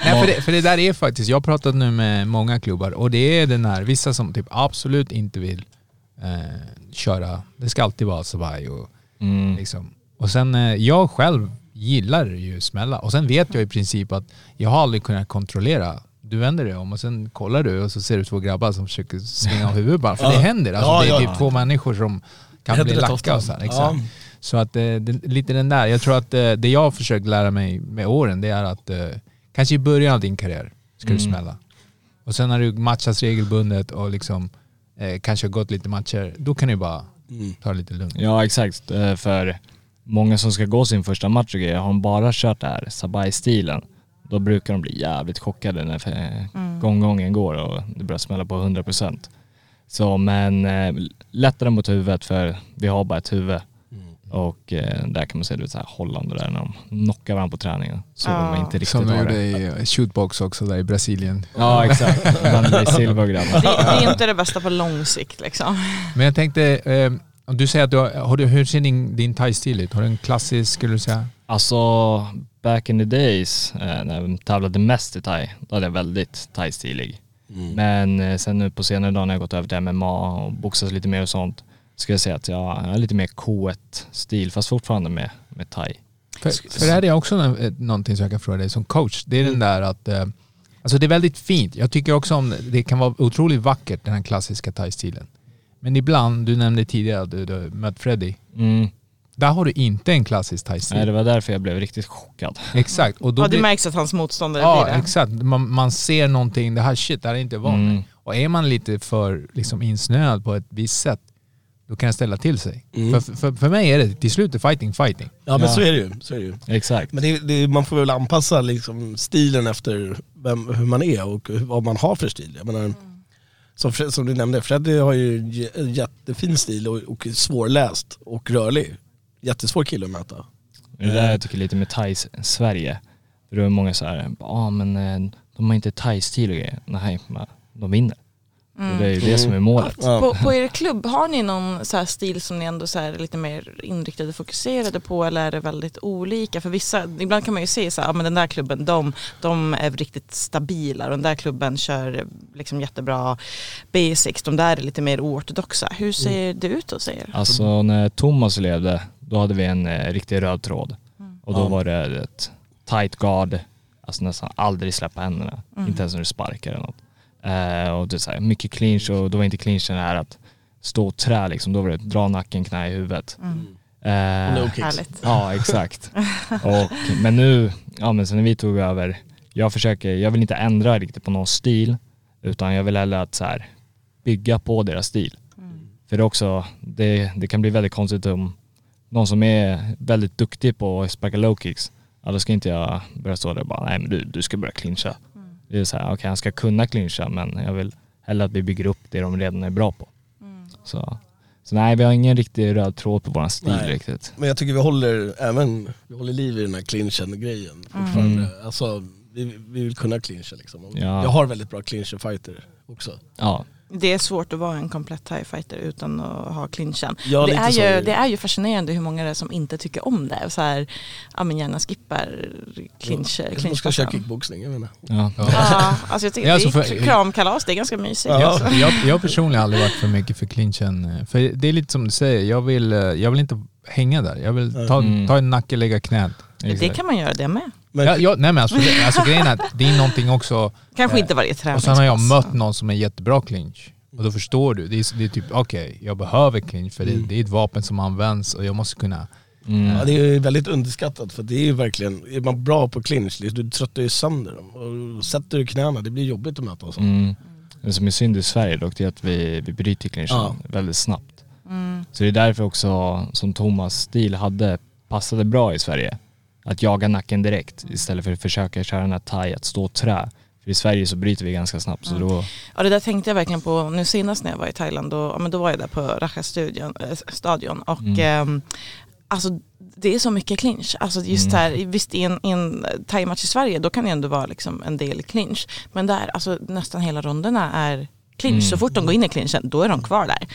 Nej, för, det, för det där är faktiskt, jag har pratat nu med många klubbar och det är den här, vissa som typ absolut inte vill eh, köra, det ska alltid vara Sabai och Mm. liksom. Och sen eh, jag själv gillar ju smälla och sen vet jag i princip att jag har aldrig kunnat kontrollera du vänder dig om och sen kollar du och så ser du två grabbar som försöker svinga huvudet bara. För Ja. det händer. Alltså, Ja, det är ja. typ två människor som kan bli lacka här. Exakt. Ja. Så att eh, det, lite den där, jag tror att eh, det jag har försökt lära mig med åren det är att eh, kanske i början av din karriär ska du Mm. smälla. Och sen när du matchas regelbundet och liksom eh, kanske har gått lite matcher, då kan du bara Mm. ta det lite lugnt. Ja exakt, för många som ska gå sin första match och grejer, har de bara kört det här Sabai-stilen, då brukar de bli jävligt chockade när eh, gånggången går och det börjar smälla på 100%. Så men eh, lättare mot huvudet för vi har bara ett huvud. Och eh, där kan man se det så här Holland och där när de knockar varandra på träningen. Så Ja. de inte riktigt Som de gjorde det. i eh, shootbox också där i Brasilien. Ja exakt, Silva och. Det, det är inte det bästa på lång sikt liksom. Men jag tänkte, eh, om du säger att du har, har du, hur ser din, din thai-stil ut? Har du en klassisk, skulle du säga? Alltså back in the days eh, när jag tävlade mest i thai, då hade jag väldigt thai-stilig. Mm. Men eh, sen nu på senare dagar när jag gått över till MMA och boxas lite mer och sånt, ska jag säga att jag är lite mer K1-stil fast fortfarande med, med thai. För, för det här är också eh, någonting som jag kan fråga dig som coach. Det är den där att, eh, alltså det är väldigt fint. Jag tycker också om, det kan vara otroligt vackert den här klassiska thai-stilen. Men ibland, du nämnde tidigare att du, du mött Freddy. Mm. Där har du inte en klassisk Nej, thai-stil. det var därför jag blev riktigt chockad. Exakt. Och då Ja, det blir- märks att hans motståndare Ja, blir det. exakt. Man, man ser någonting, det här shit, det här är inte van Mm. Och är man lite för liksom, insnöad på ett visst sätt, då kan det ställa till sig. Mm. För, för, för mig är det till slut är fighting fighting. Ja men Ja. så är det ju. Så är det ju. Exakt. Men det, det, man får väl anpassa liksom stilen efter vem, hur man är och vad man har för stil. Jag menar, som, Fred, som du nämnde, Freddy har ju en jättefin stil och, och svårläst och rörlig. Jättesvår kille att möta. Det är där jag tycker lite med thais Sverige. För då är många så här, ja ah, men eh, de har inte thai-stil och grejer. Nej, men de vinner. Och det är ju det som är målet. Ja. På, på er klubb, har ni någon så här stil som ni ändå så här lite mer inriktade och fokuserade på eller är det väldigt olika? För vissa, ibland kan man ju se så här, ja men den där klubben de, de är riktigt stabila och den där klubben kör liksom jättebra basics, de där är lite mer oortodoxa. Hur ser det ut hos er? Alltså när Thomas levde, då hade vi en eh, riktig röd tråd. Och då Ja. var det ett tight guard, alltså nästan aldrig släppa händerna. Inte ens när du sparkar eller något. Eh, och det är så här, mycket clinch och då var inte clinchen det här att stå och trä liksom, då var det dra nacken, knä i huvudet. Eh, No kicks. Härligt. Ja exakt. och, men nu, ja men sen när vi tog över, jag försöker, jag vill inte ändra riktigt på någon stil utan jag vill hellre att så här, bygga på deras stil. För det är också, det, det kan bli väldigt konstigt om någon som är väldigt duktig på att sparka low kicks, ja då ska inte jag börja stå där och bara nej men du, du ska börja clincha. Det är så här, okej han ska kunna clincha men jag vill hellre att vi bygger upp det de redan är bra på. Så, så nej vi har ingen riktig röd tråd på våran stil Nej. riktigt. Men jag tycker vi håller även, vi håller liv i den här clinchen grejen fortfarande. Alltså, vi, vi vill kunna clincha liksom. Ja. Jag har väldigt bra clincher fighter också. Ja. Det är svårt att vara en komplett TIE fighter utan att ha clinchen. Ja, det, är ju, är det. det är ju fascinerande hur många det är som inte tycker om det. Så här, ja men gärna skippar clinch, Jag kanske ska köra kickboxning, jag vet inte. Ja. Ja, alltså jag tycker Ja, det alltså är för- kramkalas, det är ganska mysigt. Ja. Alltså. Jag, jag personligen har aldrig varit för mycket för clinchen. För det är lite som du säger, jag vill, eh, jag vill inte hänga där. Jag vill ta, Mm. ta en nacke, lägga knät. Det kan man göra det med. Men Ja, ja, nej men alltså, det- alltså grejen är att det är någonting också, Kanske Eh, inte varje och träningspass. sen har jag mött någon som är jättebra clinch. Och då förstår du, det är, det är typ okej, jag behöver clinch för det, det är ett vapen som används och jag måste kunna... Mm. Ja, det är ju väldigt underskattat för det är ju verkligen, är man bra på clinch, liksom, du tröttar ju sönder dem. Och sätter du knäna, det blir jobbigt att möta och så. Mm. Det som är synd i Sverige dock det är att vi, vi bryter clinchen Ja. väldigt snabbt. Så det är därför också som Thomas stil hade passade bra i Sverige. Att jaga nacken direkt istället för att försöka köra den här thai, att stå och trä. För i Sverige så bryter vi ganska snabbt så då, Ja det där tänkte jag verkligen på nu senast när jag var i Thailand. Då, ja, men då var jag där på Raja-studion äh, stadion och Mm. ehm, alltså det är så mycket clinch. Alltså just Mm. där, visst i en, i en thai-match i Sverige då kan det ändå vara liksom en del clinch. Men där, alltså nästan hela ronderna är clinch. Mm. Så fort de går in i clinchen då är de kvar där.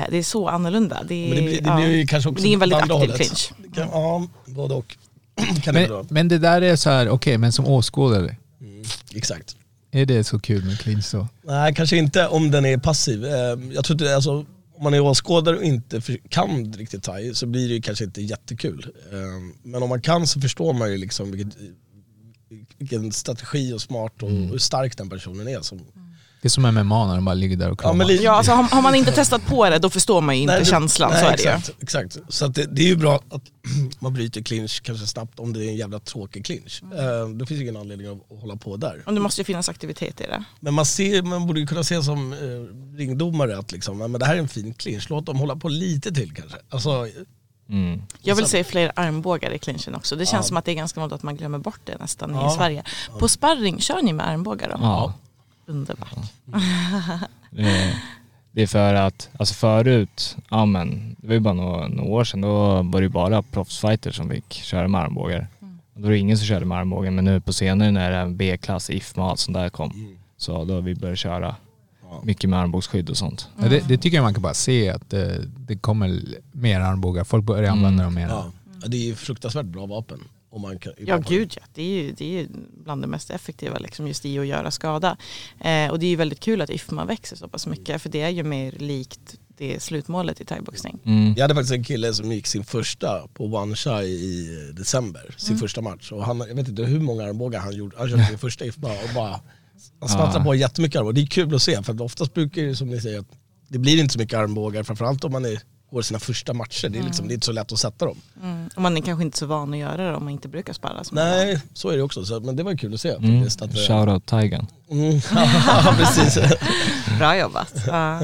Eh, det är så annorlunda. Det, är- Men det blir, det ja. blir ju kanske också det är en väldigt aktiv hållet. clinch. Kan, ja, både och. kan det Men, vara. men det där är så här, okej men som åskådare, Mm, exakt. är det så kul med clinch då? Nej, kanske inte om den är passiv. Eh, Jag tror inte, alltså, om man är åskådare och inte kan riktigt thai så blir det kanske inte jättekul. Eh, Men om man kan så förstår man ju liksom vilket, vilken strategi och smart och hur stark den personen är. Som, Det är som MMA när de bara ligger där och ja, kramar. men li- Ja, alltså, har, har man inte testat på det då förstår man ju inte Nej, det- känslan. nej, så är det ju. exakt, Exakt. Så att det, det är ju bra att man bryter clinch kanske snabbt om det är en jävla tråkig clinch. Eh, Då finns det ingen anledning att, hålla på där. Och det måste ju finnas aktivitet i det. Men man, ser, man borde ju kunna se som eh, ringdomare att liksom, ja, men det här är en fin clinch, låt dem hålla på lite till kanske. Alltså, mm. Jag vill se fler armbågar i clinchen också. Det känns Ja. som att det är ganska vanligt att man glömmer bort det nästan Ja. i Sverige. På sparring, kör ni med armbågar då? ja. Underbart. Det, det är för att, alltså förut, ja men det var ju bara några, några år sedan, då var det ju bara proffsfighters som fick köra med armbågar. Då var det ingen som körde med armbågar men nu på senare när det är B-klass, IFMA och allt sånt där kom, så då har vi börjat köra mycket med armbågsskydd och sånt. Ja, det, det tycker jag man kan bara se att eh, det kommer mer armbågar. Folk börjar använda dem mer. ja. Ja, det är ju fruktansvärt bra vapen. Om man kan, Ja gud ja, det är ju, det är ju bland det mest effektiva liksom, just i att göra skada. Eh, och det är ju väldigt kul att IFMA växer så pass mycket för det är ju mer likt det slutmålet i thaiboxning. Mm. Jag hade faktiskt en kille som gick sin första på One Shy i december, sin Mm. första match. Och han, jag vet inte hur många armbågar han gjorde, han körde sin första IFBA och bara han smattrade Ja. på jättemycket armbågar. Det är kul att se för oftast brukar det som ni säger att det blir inte så mycket armbågar, framförallt om man är, går sina första matcher. Det är, liksom, det är inte så lätt att sätta dem. Mm. Och man är kanske inte så van att göra det om man inte brukar sparra. Nej, så är det också. Så, men det var kul att se Mm. faktiskt. Att, Shoutout Tigan. mm, ja, precis. Bra jobbat. Ja.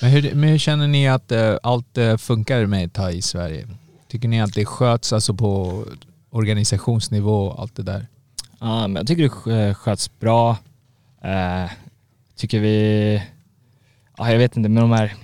Men, hur, men hur känner ni att eh, allt eh, funkar med thai i Sverige? Tycker ni att det sköts alltså på organisationsnivå och allt det där? Ja men jag tycker det sk- sköts bra. Eh, tycker vi, ja jag vet inte men de här,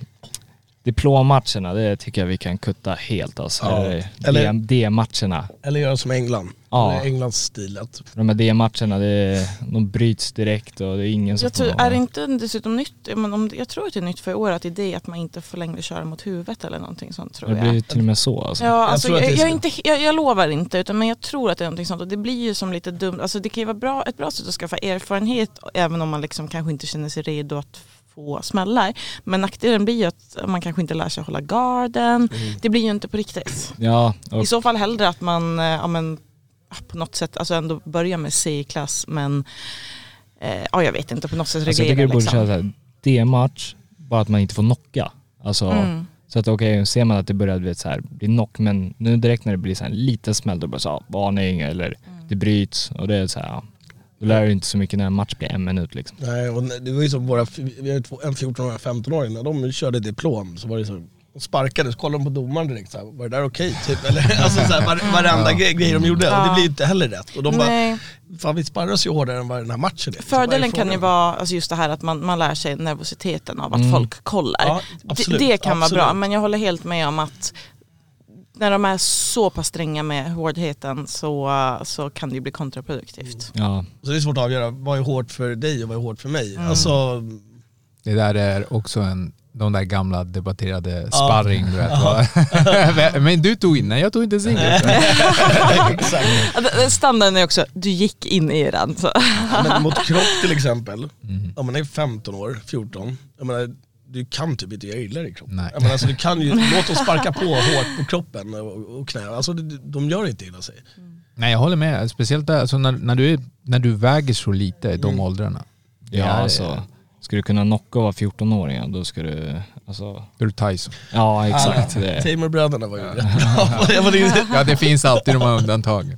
Diplommatcherna, det tycker jag vi kan kutta helt alltså. Ja, Eller eller- D-matcherna. Eller göra som England. Ja. Eller Englands stil. Att, De här D-matcherna, det, de bryts direkt och det är ingen som Jag tror, är det inte dessutom nytt, men om, jag tror att det är nytt för i år att det är det att man inte får längre köra mot huvudet eller någonting sånt tror det jag. blir till och med så alltså. Ja, alltså, jag, det jag, är ska- inte, jag, jag lovar inte, utan, men jag tror att det är någonting sånt. Och det blir ju som lite dumt, alltså det kan ju vara bra, ett bra sätt att skaffa erfarenhet även om man liksom kanske inte känner sig redo att få smällar. Men nackdelen blir ju att man kanske inte lär sig hålla garden. Det blir ju inte på riktigt. Ja, och I så fall hellre att man eh, ja, men, på något sätt alltså ändå börjar med C-klass men eh, ja, jag vet inte, på något sätt alltså, jag reglera tycker du borde köra liksom. såhär, D-match, bara att man inte får knocka. Alltså, Mm. så att okej, ser man att det börjar vet, så här, bli knock, men nu direkt när det blir så här, en liten smäll, då bara så, varning eller Mm. det bryts och det är så här, ja, då lär du inte så mycket när en match blir en minut liksom. nej, och det var ju som våra, vi har två- en 14 och en 15-åring, när de körde diplom så var det så de sparkade, så kollade de på domaren direkt så här, var det där okej? Typ, eller, alltså så här, var, varenda grej, grej de gjorde, och det Ja. blir ju inte heller rätt. Och de bara, Nej. fan vi sparras ju hårdare än vad den här matchen är. Fördelen kan ju vara alltså just det här att man, man lär sig nervositeten av att Mm. folk kollar. Ja, det, absolut, det kan absolut. vara bra, men jag håller helt med om att när de är så pass stränga med hårdheten så, så kan det ju bli kontraproduktivt. Ja, Så det är svårt att avgöra, vad är hårt för dig och vad är hårt för mig? Mm. Alltså, Det där är också en, de där gamla debatterade Ja. sparring du vet. va? Men du tog in, nej jag tog inte. Ja, det- det- Standarden är också, du gick in i den. Så. Ja, men mot kropp till exempel, Mm. om man är 15 år, 14, jag menar, du kan typ inte göra illa i kroppen. Nej. Jag menar, alltså, du kan ju, låt dem sparka på hårt på kroppen och, och knä, alltså de, gör inte illa sig. Nej jag håller med, speciellt där, alltså, när, när, du är, när du väger så lite i de Mm. åldrarna. Ja är- alltså. Ska du kunna knocka och vara 14-åringar, då ska du, alltså, Då är du Tyson. ja exakt. Det, Tamer-bröderna var ju rätt bra. Ja det finns alltid de här undantagen.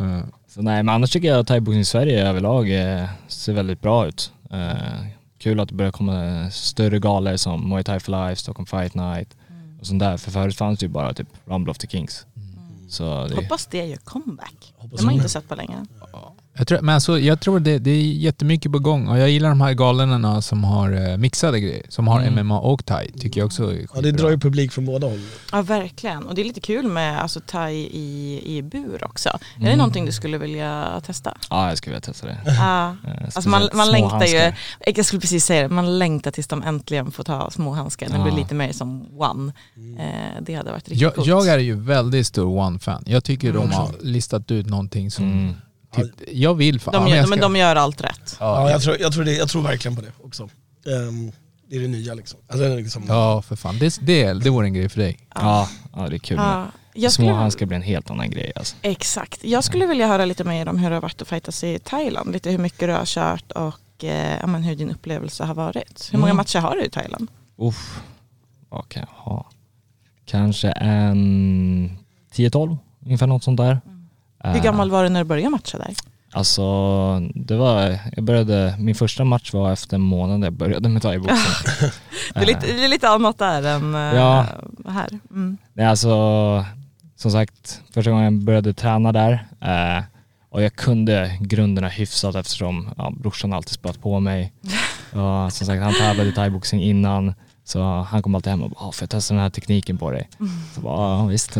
Uh, Så nej men annars tycker jag att thaiboxning i Sverige överlag eh, ser väldigt bra ut. Eh, kul att det börjar komma större galor som Muay Thai for Life, Stockholm Fight Night och sånt där. För förut fanns det ju bara typ Rumble of the Kings. Så det, Hoppas det gör comeback. Hoppas Det har inte sett på länge. Jag tror, men alltså, jag tror det, det är jättemycket på gång och jag gillar de här galorna som har eh, mixade grejer. Som har Mm. MMA och thai, tycker jag också är Ja, det drar ju publik från båda håll. Ja verkligen. Och det är lite kul med alltså, thai i, i bur också. Är det Mm. någonting du skulle vilja testa? ja jag skulle vilja testa det. Ja. Eh, Alltså man, man längtar ju, handskar. jag skulle precis säga det, man längtar tills de äntligen får ta små handskar. Det blir lite mer som one. Eh, det hade varit riktigt jag, coolt. jag är ju väldigt stor One-fan. Jag tycker de Mm. har listat ut någonting som... Mm. Typ, jag vill fan... de, gör, men ska- de gör allt rätt. Ja, jag, tror, jag, tror det, jag tror verkligen på det också. Ehm, det är det nya liksom. Alltså, liksom Ja, för fan. Det, det, det vore en grej för dig. Ja, ja det är kul. Ja, jag Små skulle, handskar blir en helt annan grej alltså. exakt. Jag skulle vilja höra lite mer om hur det har varit att fightas i Thailand. Lite hur mycket du har kört och eh, men hur din upplevelse har varit. Hur många Mm. matcher har du i Thailand? Uff, vad kan jag ha? Kanske en 10-12, ungefär något sånt där. Hur gammal var du när du började matcha där? Alltså, det var, jag började, min första match var efter en månad jag började med thaiboxning. Det är lite, det är lite annat där än eh, Ja. här. Mm. Nej alltså, som sagt, första gången jag började träna där eh, och jag kunde grunderna hyfsat eftersom ja, brorsan alltid spöt på mig. Och som sagt, han tävlade i thaiboxning innan så han kom alltid hem och bara, "Ah, får jag testa den här tekniken på dig? Så bara, ja visst.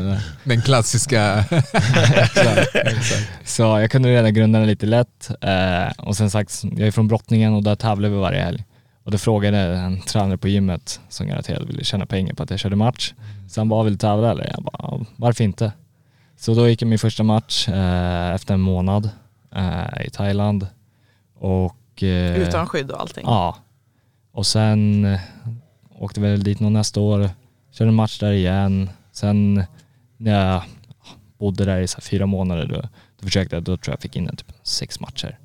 Den klassiska... Så jag kunde redan grunderna lite lätt. Eh, och sen sagt, jag är från Brottningen och där tävlar vi varje helg. Och då frågade en tränare på gymmet som garanterat ville tjäna pengar på att jag körde match. Så han bara, vill du tävla eller? Jag bara, "Ja, varför inte? Så då gick jag min första match eh, efter en månad eh, i Thailand. Och, Utan skydd och allting. Ja. Och sen åkte väl dit någon nästa år, körde match där igen. Sen när jag bodde där i så fyra månader då, då försökte jag, då tror jag fick in en typ sex matcher.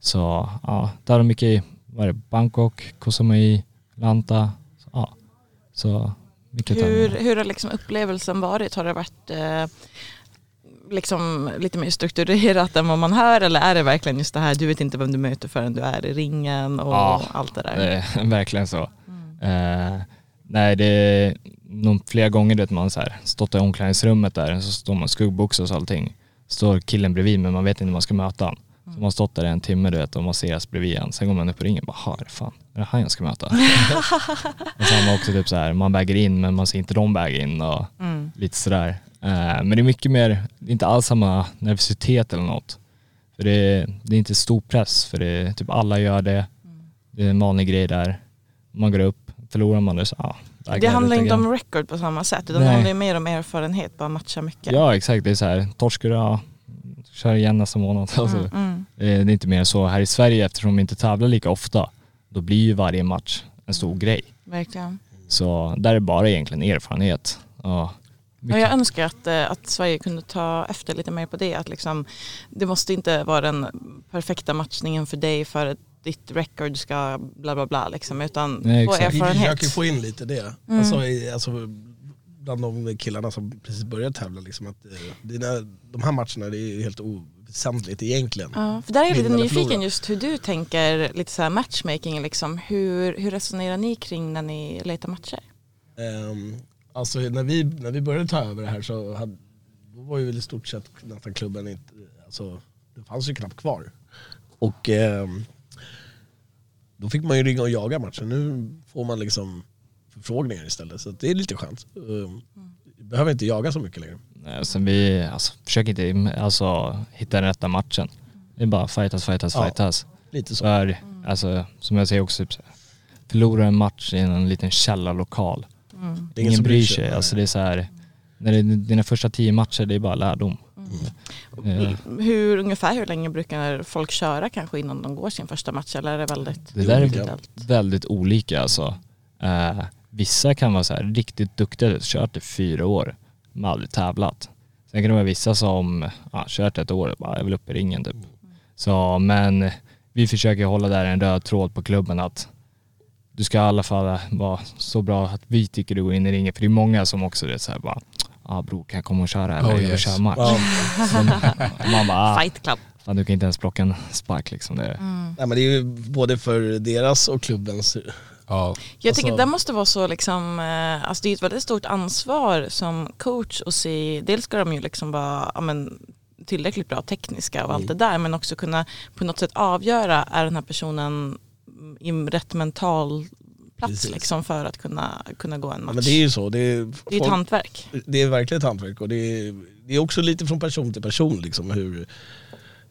Så ja, där var mycket i, var det Bangkok, Koh Samui, Lanta. Så, ja. så mycket Hur, hur har liksom upplevelsen varit? Har det varit eh, liksom lite mer strukturerat än vad man hör eller är det verkligen just det här, du vet inte vem du möter förrän du är i ringen och Ja, allt det där? Det är verkligen så. Eh, nej, det är nog flera gånger det man så här, stått i omklädningsrummet där så står man skuggboxas och allting. Står killen bredvid men man vet inte om man ska möta han. Så man har stått där i en timme du vet och masseras bredvid en. Sen går man upp i ringen och bara, "Ha, är det fan, är det han jag ska möta? och sen har man också typ så här, man väger in men man ser inte de väga in och Mm. lite sådär. Eh, men det är mycket mer, inte alls samma nervositet eller något. För det är, det är inte stor press för det typ alla gör det. Det är en vanlig grej där. Man går upp, förlorar man det så ja. Det handlar inte om record på samma sätt utan det Nej. handlar ju mer om erfarenhet, bara matcha mycket. Ja exakt, det är så här, torskar du, ja, kör igen nästa månad. Alltså, Mm, mm. eh, det är inte mer så. Här i Sverige eftersom vi inte tävlar lika ofta, då blir ju varje match en stor grej. Verkligen. Så där är bara egentligen erfarenhet. Ja, Och jag önskar att, eh, att Sverige kunde ta efter lite mer på det. Att liksom, det måste inte vara den perfekta matchningen för dig för att ditt record ska bla bla bla liksom, utan Nej, få exakt. Vi erfarenhet. försöker få in lite det. Mm. Alltså, i, alltså, bland de killarna som precis började tävla. Liksom, att, eh, dina, de här matcherna det är helt oväsentligt egentligen. Ja, för där är jag lite nyfiken just hur du tänker lite så här matchmaking liksom. Hur, hur resonerar ni kring när ni letar matcher? Ehm, alltså när vi, när vi började ta över det här så hade, då var ju väl i stort sett nästan klubben inte, alltså det fanns ju knappt kvar. Och ehm, då fick man ju ringa och jaga matchen. Nu får man liksom förfrågningar istället så det är lite skönt. Um, behöver inte jaga så mycket längre. Nej, Sen vi alltså, försöker inte alltså, hitta den rätta matchen. Det är bara fightas, fightas, Ja. fightas. Lite så. För, alltså, som jag säger också, typ, förlora en match i en liten källarlokal. Är ingen Ingen bryr sig. Alltså, det är så här, när det är dina första tio matcher, det är bara lärdom. Eh, Hur, ungefär hur länge brukar folk köra kanske innan de går sin första match eller är det väldigt Det där är individuellt? väldigt olika alltså. Eh, vissa kan vara så här riktigt duktiga, kört i fyra år, men aldrig tävlat. Sen kan det vara vissa som ja, kört ett år och bara, jag vill upp i ringen typ. Så, men vi försöker hålla där en röd tråd på klubben att du ska i alla fall vara så bra att vi tycker du går in i ringen. För det är många som också är så här bara, ah, bror kan jag komma och köra eller Oh, jag yes. köra match. Ja. Så man bara, ah, Fight club. fan du kan inte ens plocka en spark liksom. Det, Mm. Nej, men det är ju både för deras och klubbens Ja, Jag tycker Alltså- det måste vara så liksom, eh, alltså det är ett väldigt stort ansvar som coach att se, dels ska de ju liksom vara ja, men, tillräckligt bra tekniska och allt det där men också kunna på något sätt avgöra är den här personen i rätt mental plats Precis. liksom för att kunna, kunna gå en match. men det är ju så. Det är, det är ett hantverk. det är verkligen ett hantverk och det är, det är också lite från person till person liksom hur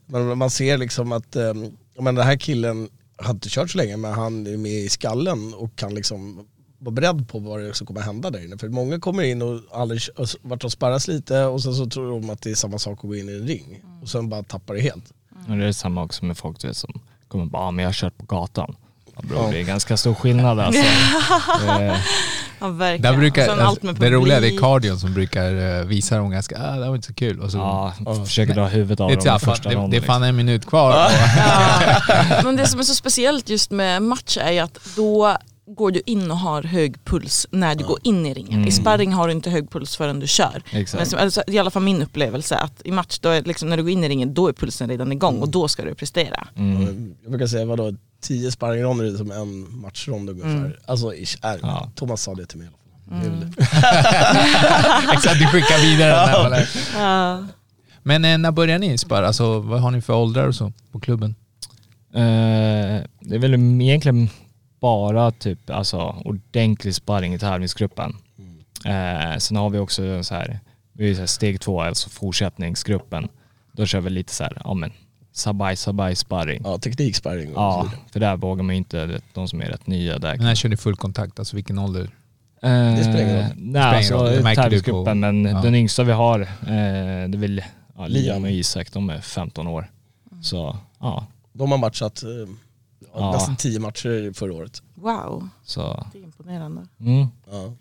man, man ser liksom att um, men den här killen har inte kört så länge men han är med i skallen och kan liksom vara beredd på vad det som kommer hända där inne. För många kommer in och aldrig varit och sparras lite och sen så tror de att det är samma sak att gå in i en ring och sen bara tappar det helt. Och det är samma också med folk du vet, som kommer bara, ah, men jag har kört på gatan. Ja, bro, Ja. Det är ganska stor skillnad alltså. Eh, Ja, verkligen. där brukar, Och alltså, med det roliga det är publik. cardion som brukar eh, visa dem ganska, ah, det var inte så kul. Och så, ja, försöker dra huvudet av dem i första det, ronden. det är fan liksom. en minut kvar. Och, Ja. Men det som är så speciellt just med match är att då går du in och har hög puls när du går in i ringen. Mm. I sparring har du inte hög puls förrän du kör. Exakt. Men som, alltså, I alla fall min upplevelse att i match, då är liksom, när du går in i ringen, då är pulsen redan igång och då ska du prestera. Mm. Jag brukar säga vadå, tio sparringronder är som en matchrond ungefär. Mm. Alltså ish, är, Ja. Thomas sa det till mig i alla fall. Väl- Exakt, du skickar vidare den här. Ja. Men eh, när börjar ni sparra? Alltså, vad har ni för åldrar och så på klubben? Eh, det är väl egentligen bara typ alltså, ordentlig sparring i tävlingsgruppen. Eh, sen har vi också så här, vi är så här steg två, alltså fortsättningsgruppen. Då kör vi lite så här, ja men sabaj sabaj sparring. Ja, tekniksparring och så Ja, vidare. för där vågar man ju inte, de som är rätt nya där. Men när kör ni full kontakt? Alltså vilken ålder? Det spelar ingen roll. Eh, Nej, alltså tävlingsgruppen, på- men ja. den yngsta vi har, eh, det är väl ja, Liam och Isak, de är 15 år. Så ja, De har matchat eh, ja, nästan tio matcher förra året. Wow, så det är imponerande. mm. Ja.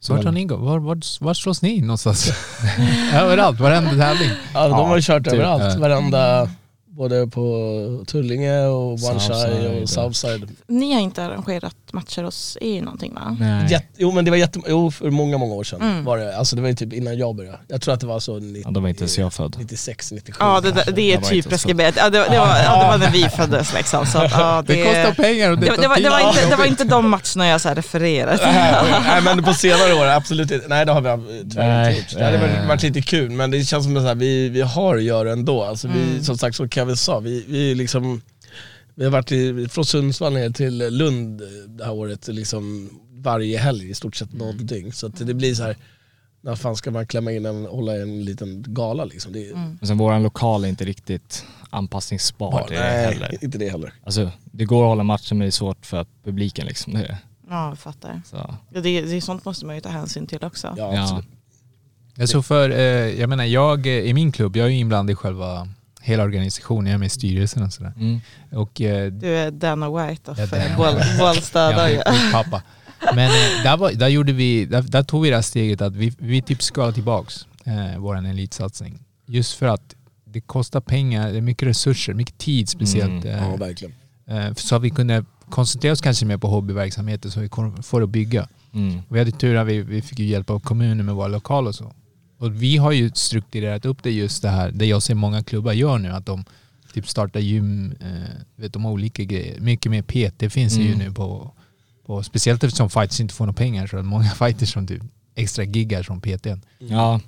Så vart har ni gått? Var, var, var slås ni in någonstans? Överallt, varenda tävling. Ja, de har kört typ, överallt, varenda, både på Tullinge och One och Southside. Ni har inte arrangerat matcher hos er någonting va? Nej. Jätte, jo men det var jätte, jo för många, många år sedan Mm. var det, alltså det var ju typ innan jag började. Jag tror att det var så 90, Ja, då var inte ens jag född. 96, 97. Ja det, det, det är typ preskriberat. Ja, det, det, var, ja, det var när vi föddes liksom. Så, att, ja, det, Det kostar pengar och det, det, det, var, det, var inte, det var inte de matcherna jag så här refererade till. Nej, nej men på senare år, absolut inte. Nej det har vi tyvärr inte gjort. Det hade varit- varit lite kul men det känns som att vi, vi har att göra ändå. Alltså, vi, Mm. som sagt så kan jag väl sa, vi, vi liksom vi har varit i, från Sundsvall ner till Lund det här året liksom varje helg i stort sett något dygn. Så att det blir så här, när fan ska man klämma in en, hålla en liten gala liksom? Det, är- Men sen våran lokal är inte riktigt anpassningsbar ja, till det nej, heller. inte det heller. Alltså det går att hålla matchen men det är svårt för att publiken liksom. Det, är- Ja, jag fattar. så. Ja, det, det, sånt måste man ju ta hänsyn till också. Ja, Ja. absolut. Alltså för, eh, jag menar jag eh, i min klubb, jag är ju inblandad i själva hela organisationen, jag är med i styrelsen och sådär. Mm. Och eh, Du är Dana White of Ja, Dana boll, Bollstad. Ja, pappa. Men eh, där, var, där, gjorde vi, där, där tog vi det här steget att vi, vi typ skalade tillbaks eh, vår elitsatsning. Just för att det kostar pengar, det är mycket resurser, mycket tid speciellt. Mm, eh, Ja, verkligen. eh, så att vi kunde koncentrera oss kanske mer på hobbyverksamheter så vi får att bygga. Mm. Vi hade tur att vi, vi fick ju hjälp av kommunen med våra lokaler och så. Och vi har ju strukturerat upp det just det här, det jag ser många klubbar gör nu, att de typ startar gym, eh, vet de har olika grejer. Mycket mer PT finns det ju Mm. nu på, på, speciellt eftersom fighters inte får några pengar så är det många fighters som typ extra giggar som PT. Ja,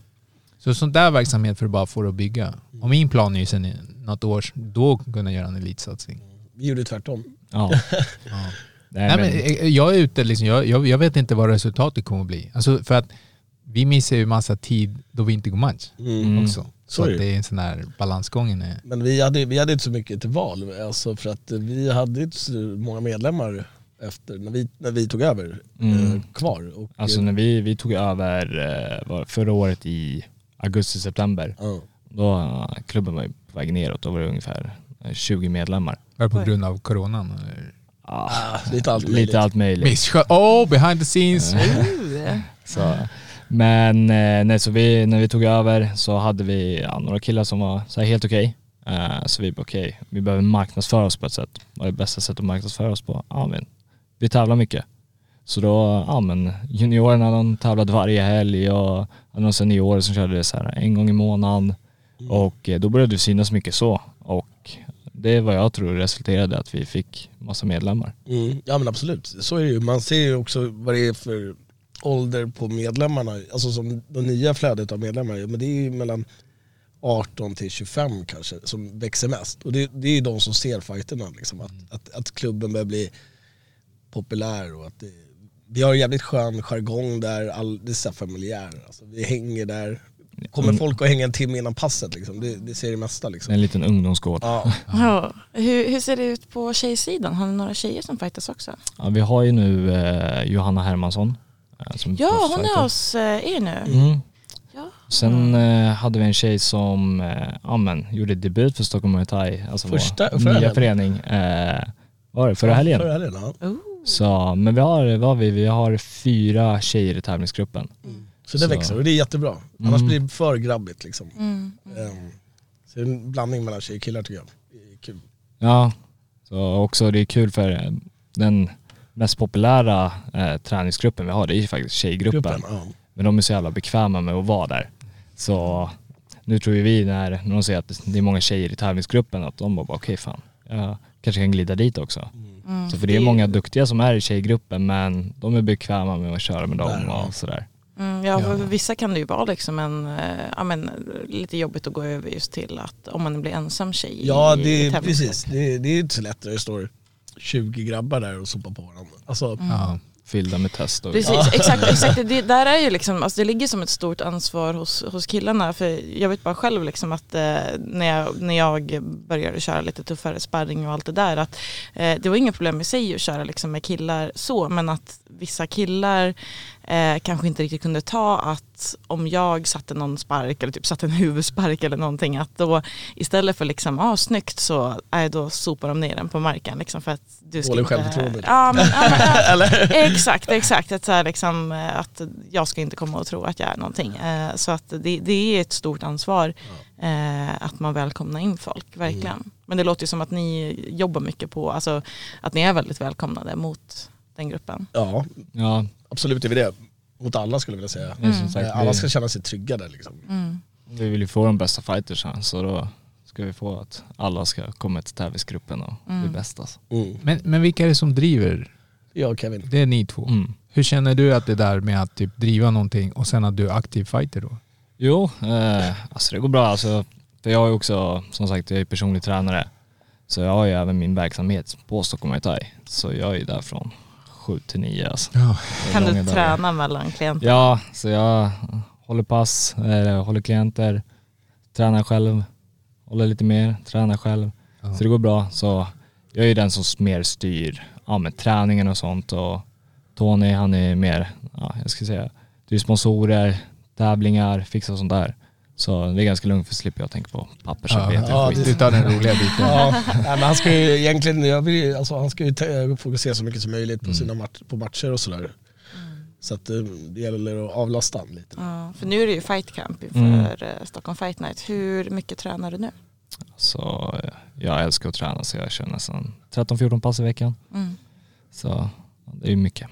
Så sånt där verksamhet för att bara få det att bygga. Och min plan är ju sen något år, då kunna göra en elitsatsning. Vi gjorde tvärtom. ja. Ja. Nej, Nej, men, men eh, jag är ute liksom, jag, jag, jag vet inte vad resultatet kommer att bli. Alltså för att vi missar ju massa tid då vi inte går match Mm. också. Så Så att det. är en sån här balansgången. Är, Men vi hade, vi hade inte så mycket till val, alltså för att vi hade inte så många medlemmar efter, när vi, när vi tog över Mm. eh, kvar. Och, alltså när vi, vi tog över eh, var förra året i augusti-september, ja. då eh, klubben var ju på väg neråt, då var det ungefär eh, 20 medlemmar. var det på grund av coronan? eller? Ah, lite allt möjligt. lite allt möjligt. Oh, behind the scenes! Så, men eh, nej, så vi, när vi tog över så hade vi ja, några killar som var så helt okej. Eh, så vi bara okej, vi behöver marknadsföra oss på ett sätt. Vad är det bästa sättet att marknadsföra oss på? Ja men vi tävlar mycket. Så då, ja men juniorerna de tävlade varje helg och några seniorer som körde det så här en gång i månaden. Och eh, då började det synas mycket så. Och det är vad jag tror resulterade i att vi fick massa medlemmar. Mm, ja men absolut, så är det ju. Man ser ju också vad det är för ålder på medlemmarna. Alltså som det nya flödet av medlemmar, men det är ju mellan 18 till 25 kanske som växer mest. Och det, det är ju de som ser fighterna, liksom, att, att, att klubben börjar bli populär och att det, vi har en jävligt skön jargong där, all, det är så familjär. Alltså, vi hänger där, kommer Mm. folk att hänga en timme innan passet liksom. det, det ser det mesta liksom. En liten ungdomsgård. Ja, ja. hur, hur ser det ut på tjejsidan? Har ni några tjejer som fightas också? Ja, vi har ju nu eh, Johanna Hermansson. Eh, som Ja, hon är hos eh, er nu. Mm. Ja. Sen eh, hade vi en tjej som eh, ja, men, gjorde debut för Stockholm Muay Thai, alltså Första- vår förra nya helgen. förening. Eh, var det förra helgen? Förra helgen ja. Oh. Så, men vi har, vad har vi? vi har fyra tjejer i tävlingsgruppen. Så det Så- växer och det är jättebra. Annars Mm. blir det för grabbigt liksom. Mm. Ehm, Så det är en blandning mellan tjejer och killar tycker jag. Det är kul. Ja, så också det är kul för den mest populära eh, träningsgruppen vi har, det är ju faktiskt tjejgruppen. Gruppen, ja. Men de är så jävla bekväma med att vara där. Så nu tror ju vi när, när de ser att det är många tjejer i tävlingsgruppen att de bara okej fan, jag kanske kan glida dit också. Mm. Så för det är många duktiga som är i tjejgruppen men de är bekväma med att köra med dem ja. och sådär. Mm, ja, för vissa kan det ju vara liksom en, eh, ja, men, lite jobbigt att gå över just till att om man blir ensam tjej Ja det i precis, det är, det är inte så lätt när det står 20 grabbar där och sopar på varandra. Alltså, Ja. Fyllda med test och Precis, exakt. exakt. Det, där är ju liksom, alltså det ligger som ett stort ansvar hos, hos killarna. För jag vet bara själv liksom att eh, när, jag, när jag började köra lite tuffare sparring och allt det där att eh, det var inga problem i sig att köra liksom med killar så men att vissa killar eh, kanske inte riktigt kunde ta att om jag satte någon spark eller typ satte en huvudspark eller någonting att då istället för liksom, ah snyggt så är då sopar de ner den på marken liksom för att du ska Dålig inte... självförtroende. Ja, men, ja, men, ja, Exakt, exakt. Att, så här, liksom, eh, att jag ska inte komma och tro att jag är någonting. Eh, Så att det, det är ett stort ansvar eh, att man välkomnar in folk, verkligen. Men det låter ju som att ni jobbar mycket på, alltså att ni är väldigt välkomnade mot den gruppen. ja, Ja, absolut är vi det. Mot alla skulle jag vilja säga. Mm. Sagt, alla ska känna sig trygga där liksom. Mm. Vi vill ju få de bästa fighters här, så då ska vi få att alla ska komma till tävlingsgruppen och mm. bli bäst alltså. mm. men, men vilka är det som driver? Jag och Kevin. Det är ni två. Mm. Hur känner du att det där med att typ driva någonting och sen att du är aktiv fighter då? Jo, eh, alltså det går bra. Alltså, för jag är också, som sagt, jag är personlig tränare. Så jag har ju även min verksamhet på Stockholm Muay Thai. Så jag är ju därifrån. 7 till 9. Alltså. Ja. Kan du träna dagar. mellan klienter? Ja, så jag håller pass, håller klienter, tränar själv, håller lite mer, tränar själv. Ja. Så det går bra. Så jag är ju den som mer styr ja, med träningen och sånt och Tony han är mer, ja, jag ska säga, du är sponsorer, tävlingar, fixar sånt där. Så det är ganska lugnt för slipper jag tänka på pappersarbete Ja, det- Du tar den roliga biten. Ja, nej, men han ska ju egentligen, jag vill, alltså, han ska ju fokusera så mycket som möjligt Mm. på sina match, på matcher och sådär. Så att eh, det gäller att avlasta han lite. Ja, för nu är det ju fight camp inför Mm. eh, Stockholm Fight Night. Hur mycket tränar du nu? Så eh, jag älskar att träna så jag kör nästan 13-14 pass i veckan. Mm. Så ja, det är ju mycket.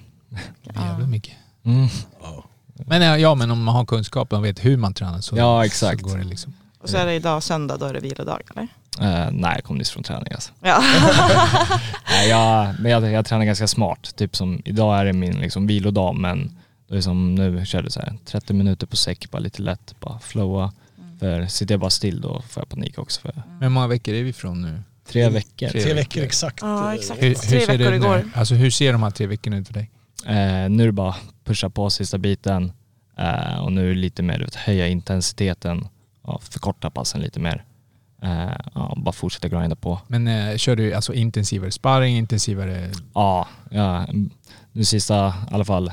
Jävligt mycket. Mm. Ja. Men ja, ja, men om man har kunskapen och vet hur man tränar så, Ja, exakt. så går det liksom. Och så är det idag söndag, då är det vilodag eller? Eh, nej, jag kom nyss från träning alltså. Ja. Nej, jag, men jag, jag tränar ganska smart. Typ som idag är det min liksom vilodag men det är som nu körde så här 30 minuter på säck, bara lite lätt, bara flowa. För sitter jag bara still då får jag panik också. För Men hur många veckor är vi från nu? tre veckor. Tre Tre veckor. veckor exakt. Ja, eh, exakt. Hur, hur Tre ser veckor det igår. Alltså hur ser de här tre veckorna ut för dig? Eh, nu är det bara pusha på sista biten eh, och nu är det lite mer vet, höja intensiteten och förkorta passen lite mer. Eh, ja, bara fortsätta grinda på. Men eh, kör du alltså intensivare sparring, intensivare... Ja, ja, nu sista i alla fall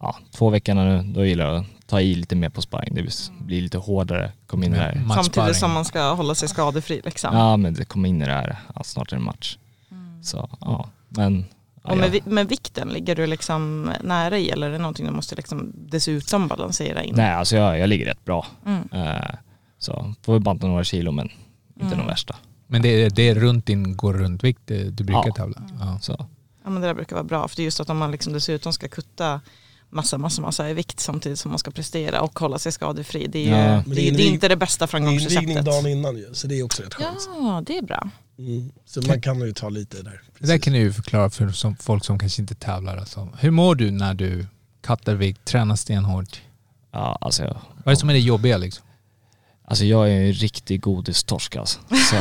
ja, två veckorna nu, då gillar jag att ta i lite mer på sparring. Det blir lite hårdare, kom in i det här. matchsparring? Samtidigt som man ska hålla sig skadefri liksom. Ja men det kommer in i det här, ja, snart är det match. Så ja, men Och med, med vikten, ligger du liksom nära i eller är det någonting du måste liksom dessutom balansera in? Nej alltså jag, jag ligger rätt bra. Mm. Eh, så får vi banta några kilo men inte Mm. de värsta. Men det är, det är runt din går runt vikt eh, du brukar Ja. tävla? Ja. Så. Ja men det där brukar vara bra för det är just att om man liksom dessutom ska kutta massa, massa, massa i vikt samtidigt som man ska prestera och hålla sig skadefri. Det är, Ja. det, det är det är inte det bästa Det är invigning framgångsreceptet. dagen innan ju, så det är också rätt skönt. Ja, det är bra. Mm. Så man kan ju ta lite där. Det där kan du ju förklara för som, folk som kanske inte tävlar. Alltså. Hur mår du när du kattar vikt, tränar stenhårt? Ja, alltså, jag, Vad är det som är det jobbiga liksom? alltså jag är en riktig godistorsk alltså. Så,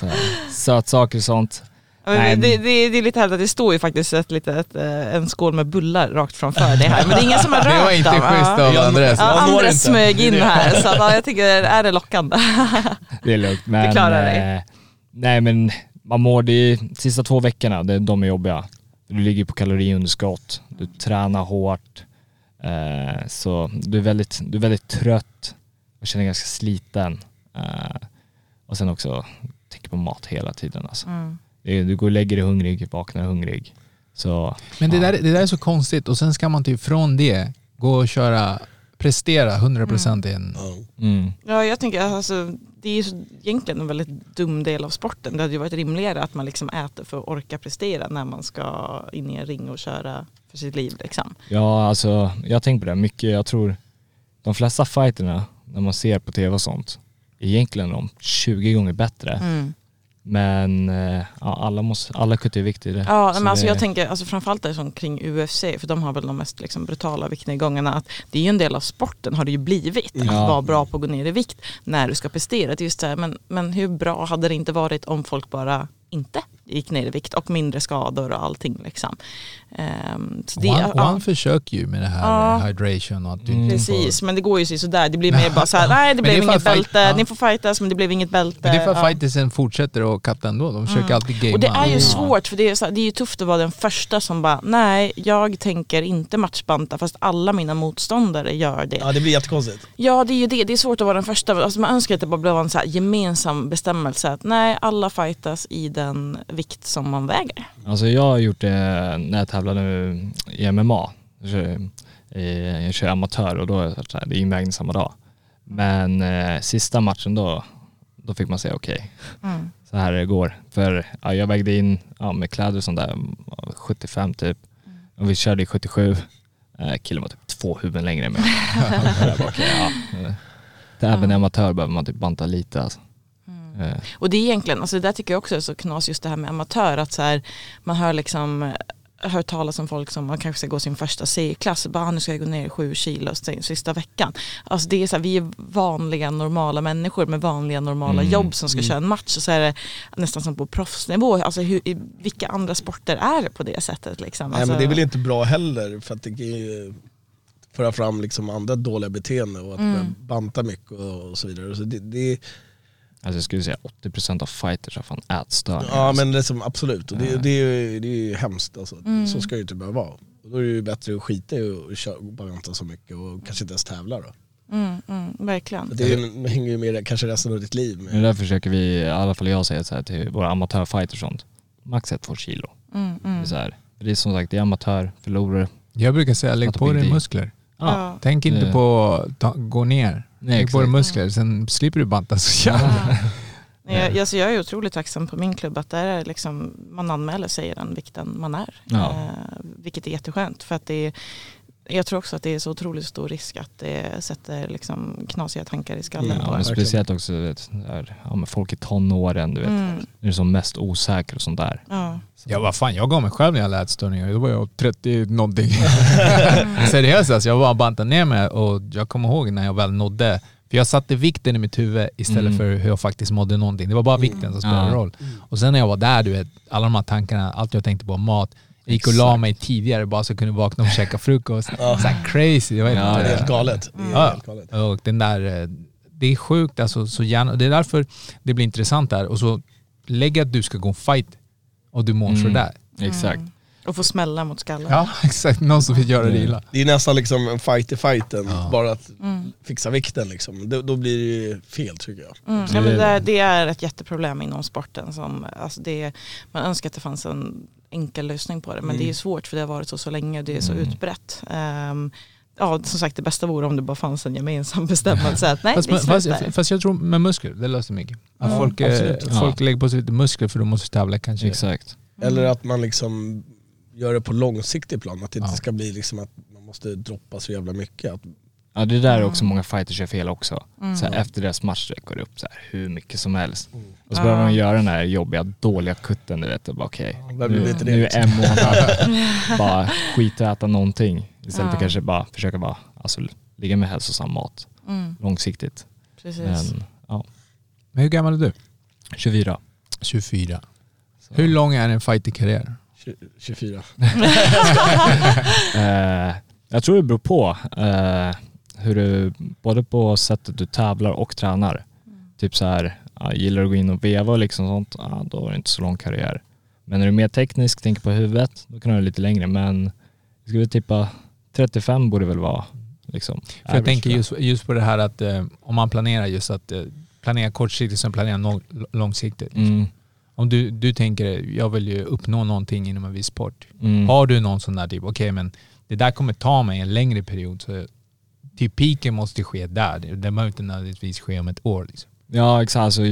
så, sötsaker och sånt. Det, det, det är lite härligt att det står ju faktiskt ett litet, eh, en skål med bullar rakt framför dig här. Men det är ingen som har rört Det var inte dem. schysst av Jag- Andreas. Ja, Andres smög Det är in det. här så att, ja, jag tycker, är det lockande? Det är lugnt. Men, klarar dig. eh, nej men man mår, det sista två veckorna, det, de är jobbiga. Du ligger på kaloriunderskott, du tränar hårt. Eh, så du är, väldigt, du är väldigt trött och känner dig ganska sliten. Eh, och sen också tänker på mat hela tiden alltså. Mm. Du går och lägger dig hungrig, vaknar hungrig. Så, Men det ja. där, det där är så konstigt och sen ska man typ från det gå och köra, prestera 100% i en... Ja. Mm. Ja, jag tänker alltså, det är ju egentligen en väldigt dum del av sporten. Det hade ju varit rimligare att man liksom äter för att orka prestera när man ska in i en ring och köra för sitt liv. Liksom. Ja, alltså jag tänkt på det mycket. Jag tror de flesta fighterna, när man ser på tv och sånt, är egentligen de 20 gånger bättre. Mm. Men eh, ja, alla, måste, alla kuttar ju vikt i det. Ja, men alltså det- jag tänker alltså framförallt det som kring UFC, för de har väl de mest liksom brutala viktnedgångarna. Att det är ju en del av sporten har det ju blivit, att Ja. vara bra på att gå ner i vikt när du ska prestera. Det är just så här, men, men hur bra hade det inte varit om folk bara inte gick ner i vikt och mindre skador och allting. Liksom. Så det, och, han, och ja. försöker ju med det här Ja. hydration och att du Mm. Precis, men det går ju sådär. Det blir mer bara så här, nej det det blev för inget fight- bälte, ja. ni får fightas men det blev inget bälte. Men det är för att Ja. fightersen fortsätter att katta ändå. De försöker alltid gamea. Och det är ju svårt för det är, så här, det är ju tufft att vara den första som bara nej jag tänker inte matchbanta fast alla mina motståndare gör det. ja, det blir jättekonstigt. Ja det är ju det, det är svårt att vara den första. Alltså, man önskar att det bara blev en så här gemensam bestämmelse att nej alla fightas i den vikt som man väger. Alltså jag har gjort det när jag tävlade i MMA. Jag kör, jag kör amatör och då är det så här, det är invägning samma dag. Men eh, sista matchen då, då fick man säga okej, Mm. så här det går. För ja, jag vägde in ja, med kläder och sånt där, 75 typ. Och vi körde i 77. Eh, killen var typ två huvuden längre än mig. ja. Även amatör behöver man typ banta lite alltså. Eh, Och det är egentligen, alltså det där tycker jag också är så knas just det här med amatör att så här, man hör liksom hört talas om folk som man kanske ska gå sin första C-klass och bara "Ah, nu ska jag gå ner sju kilo sista veckan. Alltså det är så här, vi är vanliga normala människor med vanliga normala Mm. jobb som ska köra en match och så är det nästan som på proffsnivå. Alltså hur, i vilka andra sporter är det på det sättet liksom? Nej Alltså, men det är väl inte bra heller för att det kan ju föra fram liksom andra dåliga beteenden och att Mm. banta mycket och, och så vidare. Så det, det, Alltså jag skulle säga 80% av fighters har fan ätstörningar. ja alltså. men liksom, absolut, och det, Ja. det, är det är ju hemskt alltså. Mm. Så ska det ju inte behöva vara. Och då är det ju bättre att skita i att köra- bara vänta så mycket och kanske inte ens tävla då. Mm, mm, verkligen. Det är hänger ju med det kanske resten av ditt liv. Men där försöker vi, i alla fall jag säga så här till våra amatörfighters och sånt. Max ett, två kilo. Mm, Det, mm. är så här, det är som sagt, det är amatör, förlorar. Jag brukar säga lägg på dig muskler. Ja. Tänk inte Det- på att ta, gå ner. Nej, Lägg på dig exakt. muskler, sen slipper du banta så jävla. Ja. Jag, alltså jag är otroligt tacksam på min klubb att där är liksom, man anmäler sig i den vikten man är. Ja. Eh, vilket är jätteskönt för att det är, jag tror också att det är så otroligt stor risk att det sätter liksom knasiga tankar i skallen Mm, Ja, speciellt också du vet, där, ja, men folk i tonåren, du vet. Mm. Är som mest osäker och sånt där. Ja. Ja vad fan, jag gav mig själv när jag hade ätstörningar. Då var jag 30 någonting. Seriöst alltså, jag bara bantade ner mig och jag kommer ihåg när jag väl nådde, för jag satte vikten i mitt huvud istället Mm. för hur jag faktiskt mådde någonting. Det var bara vikten som spelade Ja. roll. Och sen när jag var där, du vet, alla de här tankarna, allt jag tänkte på mat. Jag gick och la mig tidigare bara så jag kunde vakna och käka frukost. Så här crazy, jag vet Ja, Det är inte. helt galet. Det är Ja. helt galet. Och den där, eh, det är sjukt alltså, så gärna, det är därför det blir intressant där. Och så lägg att du ska gå en fight och du mår Mm. sådär. Exakt. Och få smälla mot skallen. Ja exakt, någon som vill göra det Mm. illa. Det är nästan liksom en fight i fighten, Ja. bara att Mm. fixa vikten liksom. Då, då blir det ju fel tycker jag. Mm. Ja, men det, det är ett jätteproblem inom sporten. Som, alltså det, man önskar att det fanns en enkel lösning på det men Mm. det är svårt för det har varit så så länge och det är så Mm. utbrett. Ehm, ja, som sagt det bästa vore om det bara fanns en gemensam bestämmelse att nej, Fast, vi fast, slutar. fast jag tror med muskler, det löser mycket. Att Ja, folk, eh, absolut. folk lägger på sig lite muskler för de måste tävla kanske. Exakt. Eller att man liksom gör det på långsiktig plan, att det inte Ja. ska bli liksom att man måste droppa så jävla mycket. Att, Ja det där är Mm. också många fighters gör fel också. Mm. Så här, efter deras matchsträck går det upp så här, hur mycket som helst. Mm. Och så börjar Ja. man göra den här jobbiga, dåliga kutten du vet. Och bara okej, vill nu, nu är en månad, bara skita och äta någonting. Istället för Ja. kanske bara försöka bara, alltså, ligga med hälsosam mat Mm, långsiktigt. precis. Men ja, Men hur gammal är du? 24. 24. Så. Hur lång är en fighterkarriär? tju- 24. Eh, jag tror det beror på eh, hur du, både på sättet du tävlar och tränar. Typ så här, ja, gillar du att gå in och veva och liksom sånt, ja, då har du inte så lång karriär. Men är du mer teknisk, tänker på huvudet, då kan du ha lite längre. Men jag skulle tippa 35 borde väl vara liksom. För jag tänker just, just på det här att eh, om man planerar just att eh, planera kortsiktigt som planera lång, långsiktigt. Mm, Om du, du tänker, jag vill ju uppnå någonting inom en viss sport. mm. Har du någon sån där typ, okej men det där kommer ta mig en längre period så typ piken måste ske där. Det, behöver inte nödvändigtvis ske om ett år. Liksom. Ja exakt, alltså,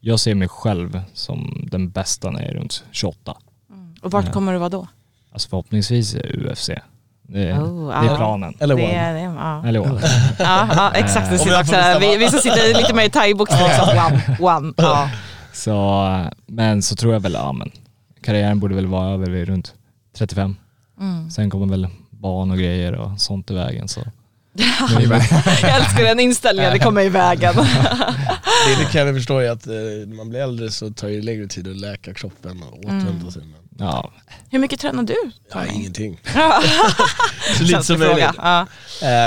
jag ser mig själv som den bästa när jag är runt 28. Mm. Och vart kommer du vara då? Alltså förhoppningsvis UFC. Det, Oh, det är planen. Eller Det one. är, det, ja. Eller vad? Ja, ja, exakt. Det sitter också. Vi, vi som sitter lite mer i thaiboxning, liksom, one, one. Ja. Så, men så tror jag väl, ja men karriären borde väl vara över vid runt 35. Mm. Sen kommer väl barn och grejer och sånt i vägen så. Jag älskar den inställningen, det kommer i vägen. Det, det kan jag förstå är att eh, när man blir äldre så tar det längre tid att läka kroppen och återhämta sig. Men, Ja, Hur mycket tränar du? ja, ingenting. Ja. Så lite som möjligt. fråga. Ja.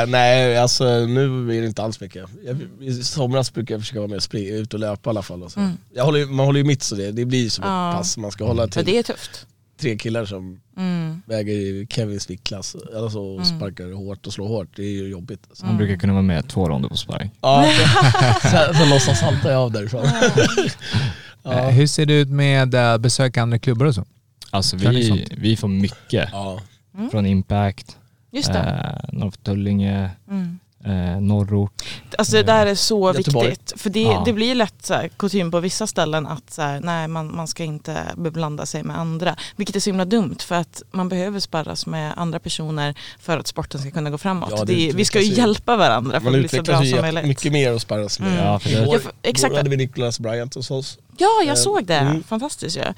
Eh, nej, alltså nu är det inte alls mycket. Jag, I somras brukar jag försöka vara med och springa, ut och löpa i alla fall. Och så. Mm. Jag håller, ju- man håller ju mitt så det, det blir som Ja. ett pass man ska hålla Men till. det är tufft. Tre killar som Mm. väger i Kevins viktklass alltså, och Mm. sparkar hårt och slår hårt. Det är ju jobbigt. Alltså. han brukar kunna vara med två ronder på sparring. Ja, så, så, så låtsas saltar jag av därifrån. Eh, ja. Hur ser det ut med att besöka andra klubbar och så? Alltså vi, vi får mycket Ja. från Impact, Just det. eh, Norr Tullinge, Mm. Eh, Norrort. Alltså det där är så Göteborg. viktigt. För det, Ja. det blir lätt så här, kutym på vissa ställen att så här, nej, man, man ska inte beblanda sig med andra. Vilket är så himla dumt för att man behöver sparras med andra personer för att sporten ska kunna gå framåt. Ja, det vi ska ju hjälpa varandra för att bli så bra som möjligt. mycket mer att sparras med. Mm. Ja, för det, Igår, exakt. igår hade vi Nicholas Bryant hos oss. Ja, jag Eh, såg det. mm. Fantastiskt ju. Ja. Eh,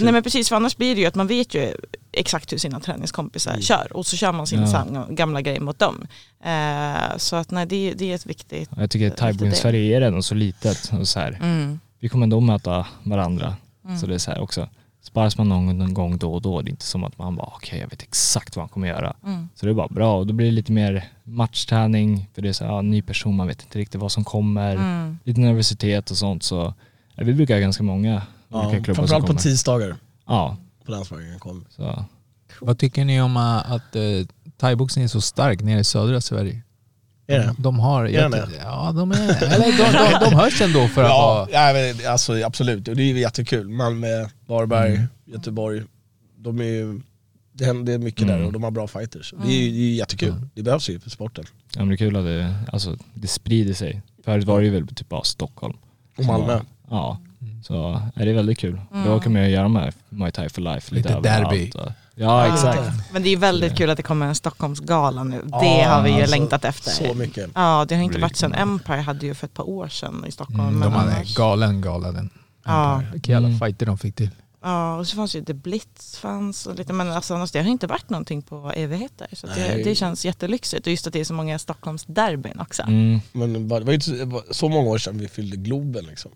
nej men precis, för annars blir det ju att man vet ju exakt hur sina träningskompisar kör och så kör man sin Ja. gamla grej mot dem. Eh, så att nej, det, det är ett viktigt... Jag tycker att thaiboxning i det. Sverige är ändå så litet och så här. Mm. Vi kommer ändå möta varandra. Så det är så här också. Sparas man någon, gång då och då, det är inte som att man bara okej jag vet exakt vad han kommer göra. Mm. Så det är bara bra och då blir det lite mer matchträning för det är så här, ja, ny person, man vet inte riktigt vad som kommer. Mm. Lite nervositet och sånt så ja, vi brukar ha ganska många Ja, olika klubbar som framförallt på tisdagar Ja, på Landsvägen kommer. så. Vad tycker ni om äh, att uh, thaiboxning är så stark nere i södra Sverige? Är det? De har... Är jätte- det? Ja, de är... Eller de, de, de hörs ändå för att Ja, vara... ja men, alltså, absolut. Och det är ju jättekul. Malmö, Varberg, Mm. Göteborg. De är ju, det händer mycket Mm. där och de har bra fighters. Det är ju det är ju jättekul. Mm. Det behövs ju för sporten. Ja men det är kul att det, alltså, det sprider sig. Förut var det ju väl typ bara Stockholm. Och Malmö. Ja, så är det är väldigt kul. Mm. Då kan man ju göra med Muay Thai for life. Lite överallt derby. Ja exakt. Men det är väldigt kul att det kommer en Stockholmsgala nu. Det har vi ju alltså, längtat efter. Så mycket. Ja, det har inte varit sedan. Empire hade ju för ett par år sedan i Stockholm. Mm, men de hade annars- galen gala den. Ja. Vilka jävla Mm. fighter de fick till. Ja, och så fanns ju The Blitz fanns och lite, men alltså, annars, det har inte varit någonting på evigheter. Så det, Nej. det känns jättelyxigt och just att det är så många Stockholmsderbyn också. Mm. Men det var ju så många år sedan vi fyllde Globen liksom.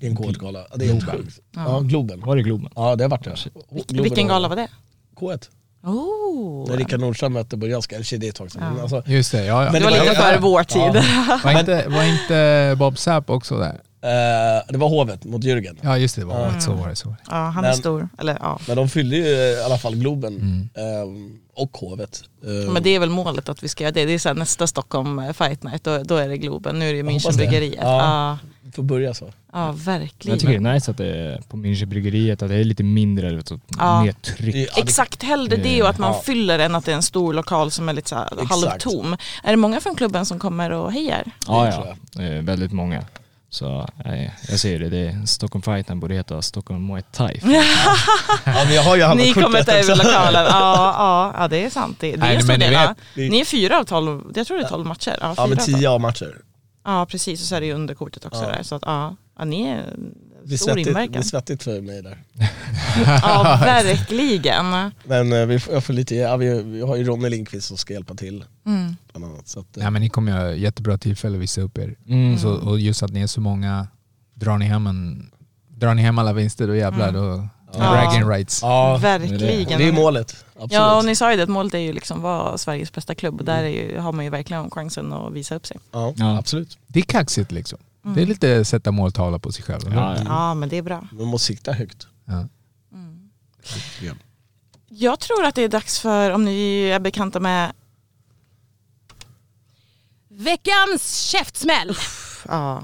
I en K1-gala. Ja, Det är helt Globen. sjukt. Ja. Ja, Globen. Var det Globen? Ja det har varit det. Vil- vilken gala var det? K1. Oh. När Rickard Nordström mötte Borjanska, eller det är ett tag sedan. Ja. Alltså, Just det, ja, ja. Men Det var det var- lite före vår tid. Ja. Var, inte, var inte Bob Sapp också där? Eh, det var Hovet mot Jürgen. Ja just det, det var, Mm. så var det. Så var det. Ja, han är Men- stor. Eller, ja. Men de fyllde ju i alla fall Globen Mm. eh, och Hovet. Eh, Men det är väl målet att vi ska göra det. Det är så här, nästa Stockholm eh, Fight Night, då, då är det Globen. Nu är det. Münchenbryggeriet. Ja. Ja. vi får börja så. ja, verkligen. Jag tycker det är nice att det är på Münchenbryggeriet, att det är lite mindre, vet Ja. mer tryck. Exakt, hellre det och att man Ja. fyller än att det är en stor lokal som är lite så halvtom. Är det många från klubben som kommer och hejar? Ja, ja. Det är väldigt många. Så nej, jag ser det, det är Stockholm Fight Night borde heta Stockholm Muay Thai. Ja, men jag har ju Ni kommer ta över lokalen. Ja, ja, ja, det är sant. Det, det är Nej, men ni del. vet- ja. Ni är fyra av tolv, jag tror det är tolv matcher. Ja, Ja fyra men av tio A-matcher. Ja, precis. Och så är det ju underkortet också Ja. där. Så att ja, ja ni är Det blir stor svettigt, det inverkan. blir svettigt för mig där. Ja, verkligen. Men eh, vi, får, jag får lite, ja, vi, vi har ju Ronny Lindqvist som ska hjälpa till. Mm. Bland annat, så att, eh, Ja, men ni kommer ju ha jättebra tillfälle att visa upp er. Mm. Så, och just att ni är så många, drar ni hem, en, drar ni hem alla vinster då jävlar Mm. då Ja. bragging rights. ja, Verkligen. det är målet. Absolut. Ja, och ni sa ju det att målet är ju liksom vara Sveriges bästa klubb och där är ju, har man ju verkligen chansen att visa upp sig. ja, Ja. absolut. Det är kaxigt liksom. Mm. Det är lite sätta måltavla på sig själv. Ja, ja. Ja, men det är bra. Man måste sikta högt. Ja. Mm. Ja. Jag tror att det är dags för, om ni är bekanta med, Veckans käftsmäll! ja,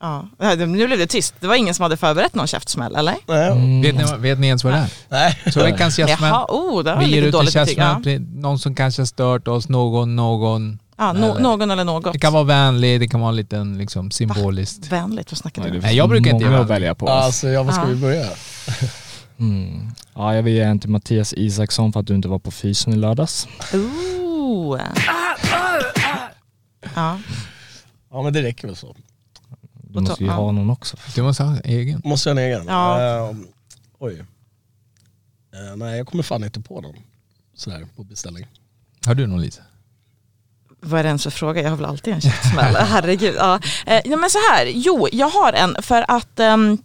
ja, nu blev det tyst. Det var ingen som hade förberett någon käftsmäll, eller? Nej, Mm. Vet, ni, vet ni ens vad det är? nej. Så veckans gästmän. Jaha, oh, det var Vi ger ut en betyg. Ja. någon som kanske har stört oss, någon, någon. Ja, no, Eller- någon eller något. Det kan vara vänlig, det kan vara en liten liksom, symboliskt. Vänligt, vad snackar du om? Nej, jag brukar inte göra att välja på. Alltså, ja, vad ska Ja. vi börja? Mm. Ja, jag vill ge en till Mattias Isaksson för att du inte var på fysen i lördags. Ooh. Ja, Ja men det räcker väl så. Då måste Ja. ha någon också. Du måste ha egen. Måste jag ha en egen? Ja. Eh, oj. Eh, nej jag kommer fan inte på någon. Sådär på beställning. Har du någon Lisa? Vad är det ens för fråga? Jag har väl alltid en käftsmäll. Herregud. Ja. Eh, ja, men så här, jo, jag har en för att ehm,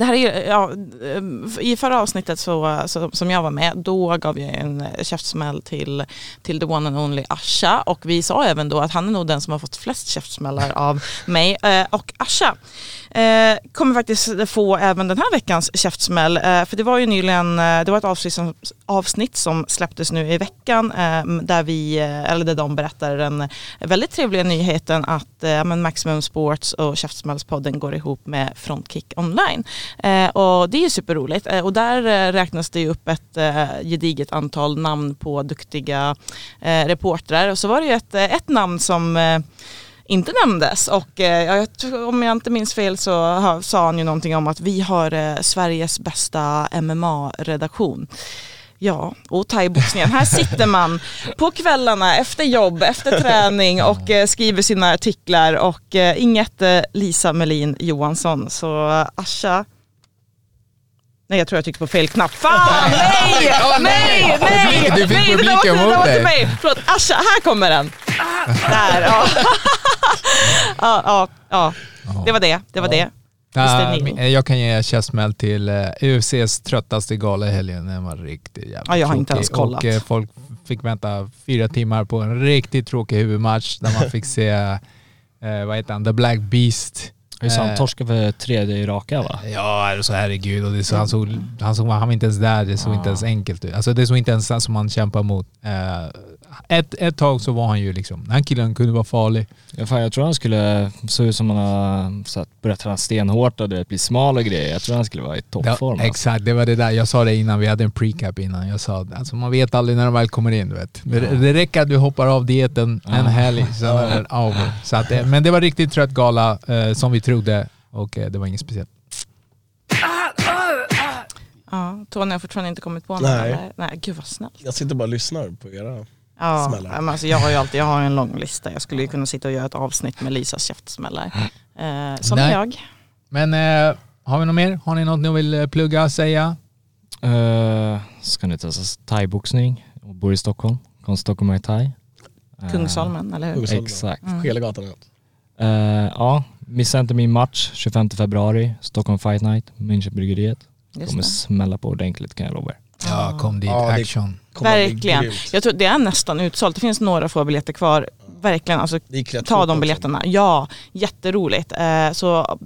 det här är, ja, ehm, I förra avsnittet så, så, som jag var med, då gav jag en eh, käftsmäll till, till the one and only Asha och vi sa även då att han är nog den som har fått flest käftsmällar av mig eh, och Asha. Eh, kommer faktiskt få även den här veckans käftsmäll. Eh, för det var ju nyligen, eh, det var ett avsnitt som, avsnitt som släpptes nu i veckan eh, där vi, eh, eller där de berättar den väldigt trevliga nyheten att eh, men Maximum Sports och Käftsmällspodden går ihop med Frontkick online. Eh, och det är ju superroligt eh, och där eh, räknas det ju upp ett eh, gediget antal namn på duktiga eh, reportrar och så var det ju ett, eh, ett namn som eh, inte nämndes och eh, jag om jag inte minns fel så ha, sa han ju någonting om att vi har eh, Sveriges bästa MMA-redaktion. Ja, och thaiboxningen. Här sitter man på kvällarna efter jobb, efter träning och eh, skriver sina artiklar och eh, inget eh, Lisa Melin Johansson. Så eh, Asha, Nej, jag tror jag tryckte på fel knapp. Fan, nej! Nej, nej! Du fick publiken mot dig. mig. Förlåt, Asha, här kommer den. Där, ja. ja, ja. Det var det, det var det. Men jag kan ge käftsmäll till uh, UFCs tröttaste gala i helgen. Den var riktigt jävla Ja, jag har inte ens kollat. Och eh, folk fick vänta fyra timmar på en riktigt tråkig huvudmatch där man fick se, eh, vad heter han, The Black Beast. Just han Eh, torskade för tredje i raka va? Ja, alltså herregud. Och det så, han, såg, han, såg, han var inte ens där, det såg Ja. inte ens enkelt ut. Alltså det såg inte ens som han kämpar mot. Eh, ett, ett tag så var han ju liksom, den här killen kunde vara farlig. Ja, fan, jag tror han skulle, såg ut som han har så att börjat träna stenhårt och det blir smal och grejer. Jag tror han skulle vara i toppform. Ja, alltså. exakt, det var det där. Jag sa det innan, vi hade en precap innan. Jag sa alltså man vet aldrig när de väl kommer in. Du vet. Det, det räcker att du hoppar av dieten en helg, sen är det över. Så att, eh, men det var riktigt trött gala, som vi trodde. Och eh, det var inget speciellt. Ja, Tony har fortfarande inte kommit på något. Nej. eller? Nej, gud vad snällt. Jag sitter bara och lyssnar på era. Ja, Smällar. men alltså jag har ju alltid jag har en lång lista. Jag skulle ju kunna sitta och göra ett avsnitt med Lisas käftsmällar. Eh, som Nej. jag. Men eh, har vi något mer? Har ni något ni vill eh, plugga, säga? Uh, ska ni testa thaiboxning och bor i Stockholm. Kom Stockholm Muay Thai. Kungsholmen, eller hur? Kungsholmen. Exakt. Mm. Skelegatan Eh, ja, missa inte min match 25 februari, Stockholm Fight Night, Münchenbryggeriet. Just Kommer det. smälla på ordentligt kan jag lova er. Ja, kom dit. Ja, det- Action. Verkligen. Jag tror det är nästan utsålt. Det finns några få biljetter kvar. Verkligen, alltså Det ta de biljetterna. Ja, jätteroligt. Eh, så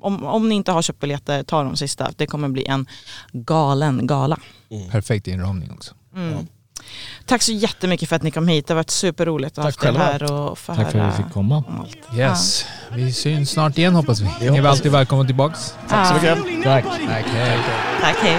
om, om ni inte har köpt biljetter, ta de sista. Det kommer bli en galen gala. Perfekt inramning också. Mm. Tack så jättemycket för att ni kom hit. Det har varit superroligt att ha haft er här och få Tack för att vi fick komma. allt. Yes. Vi syns snart igen hoppas vi. Ni är alltid välkomna tillbaks. Tack så mycket. Tack. Tack, hej. Tack, hej.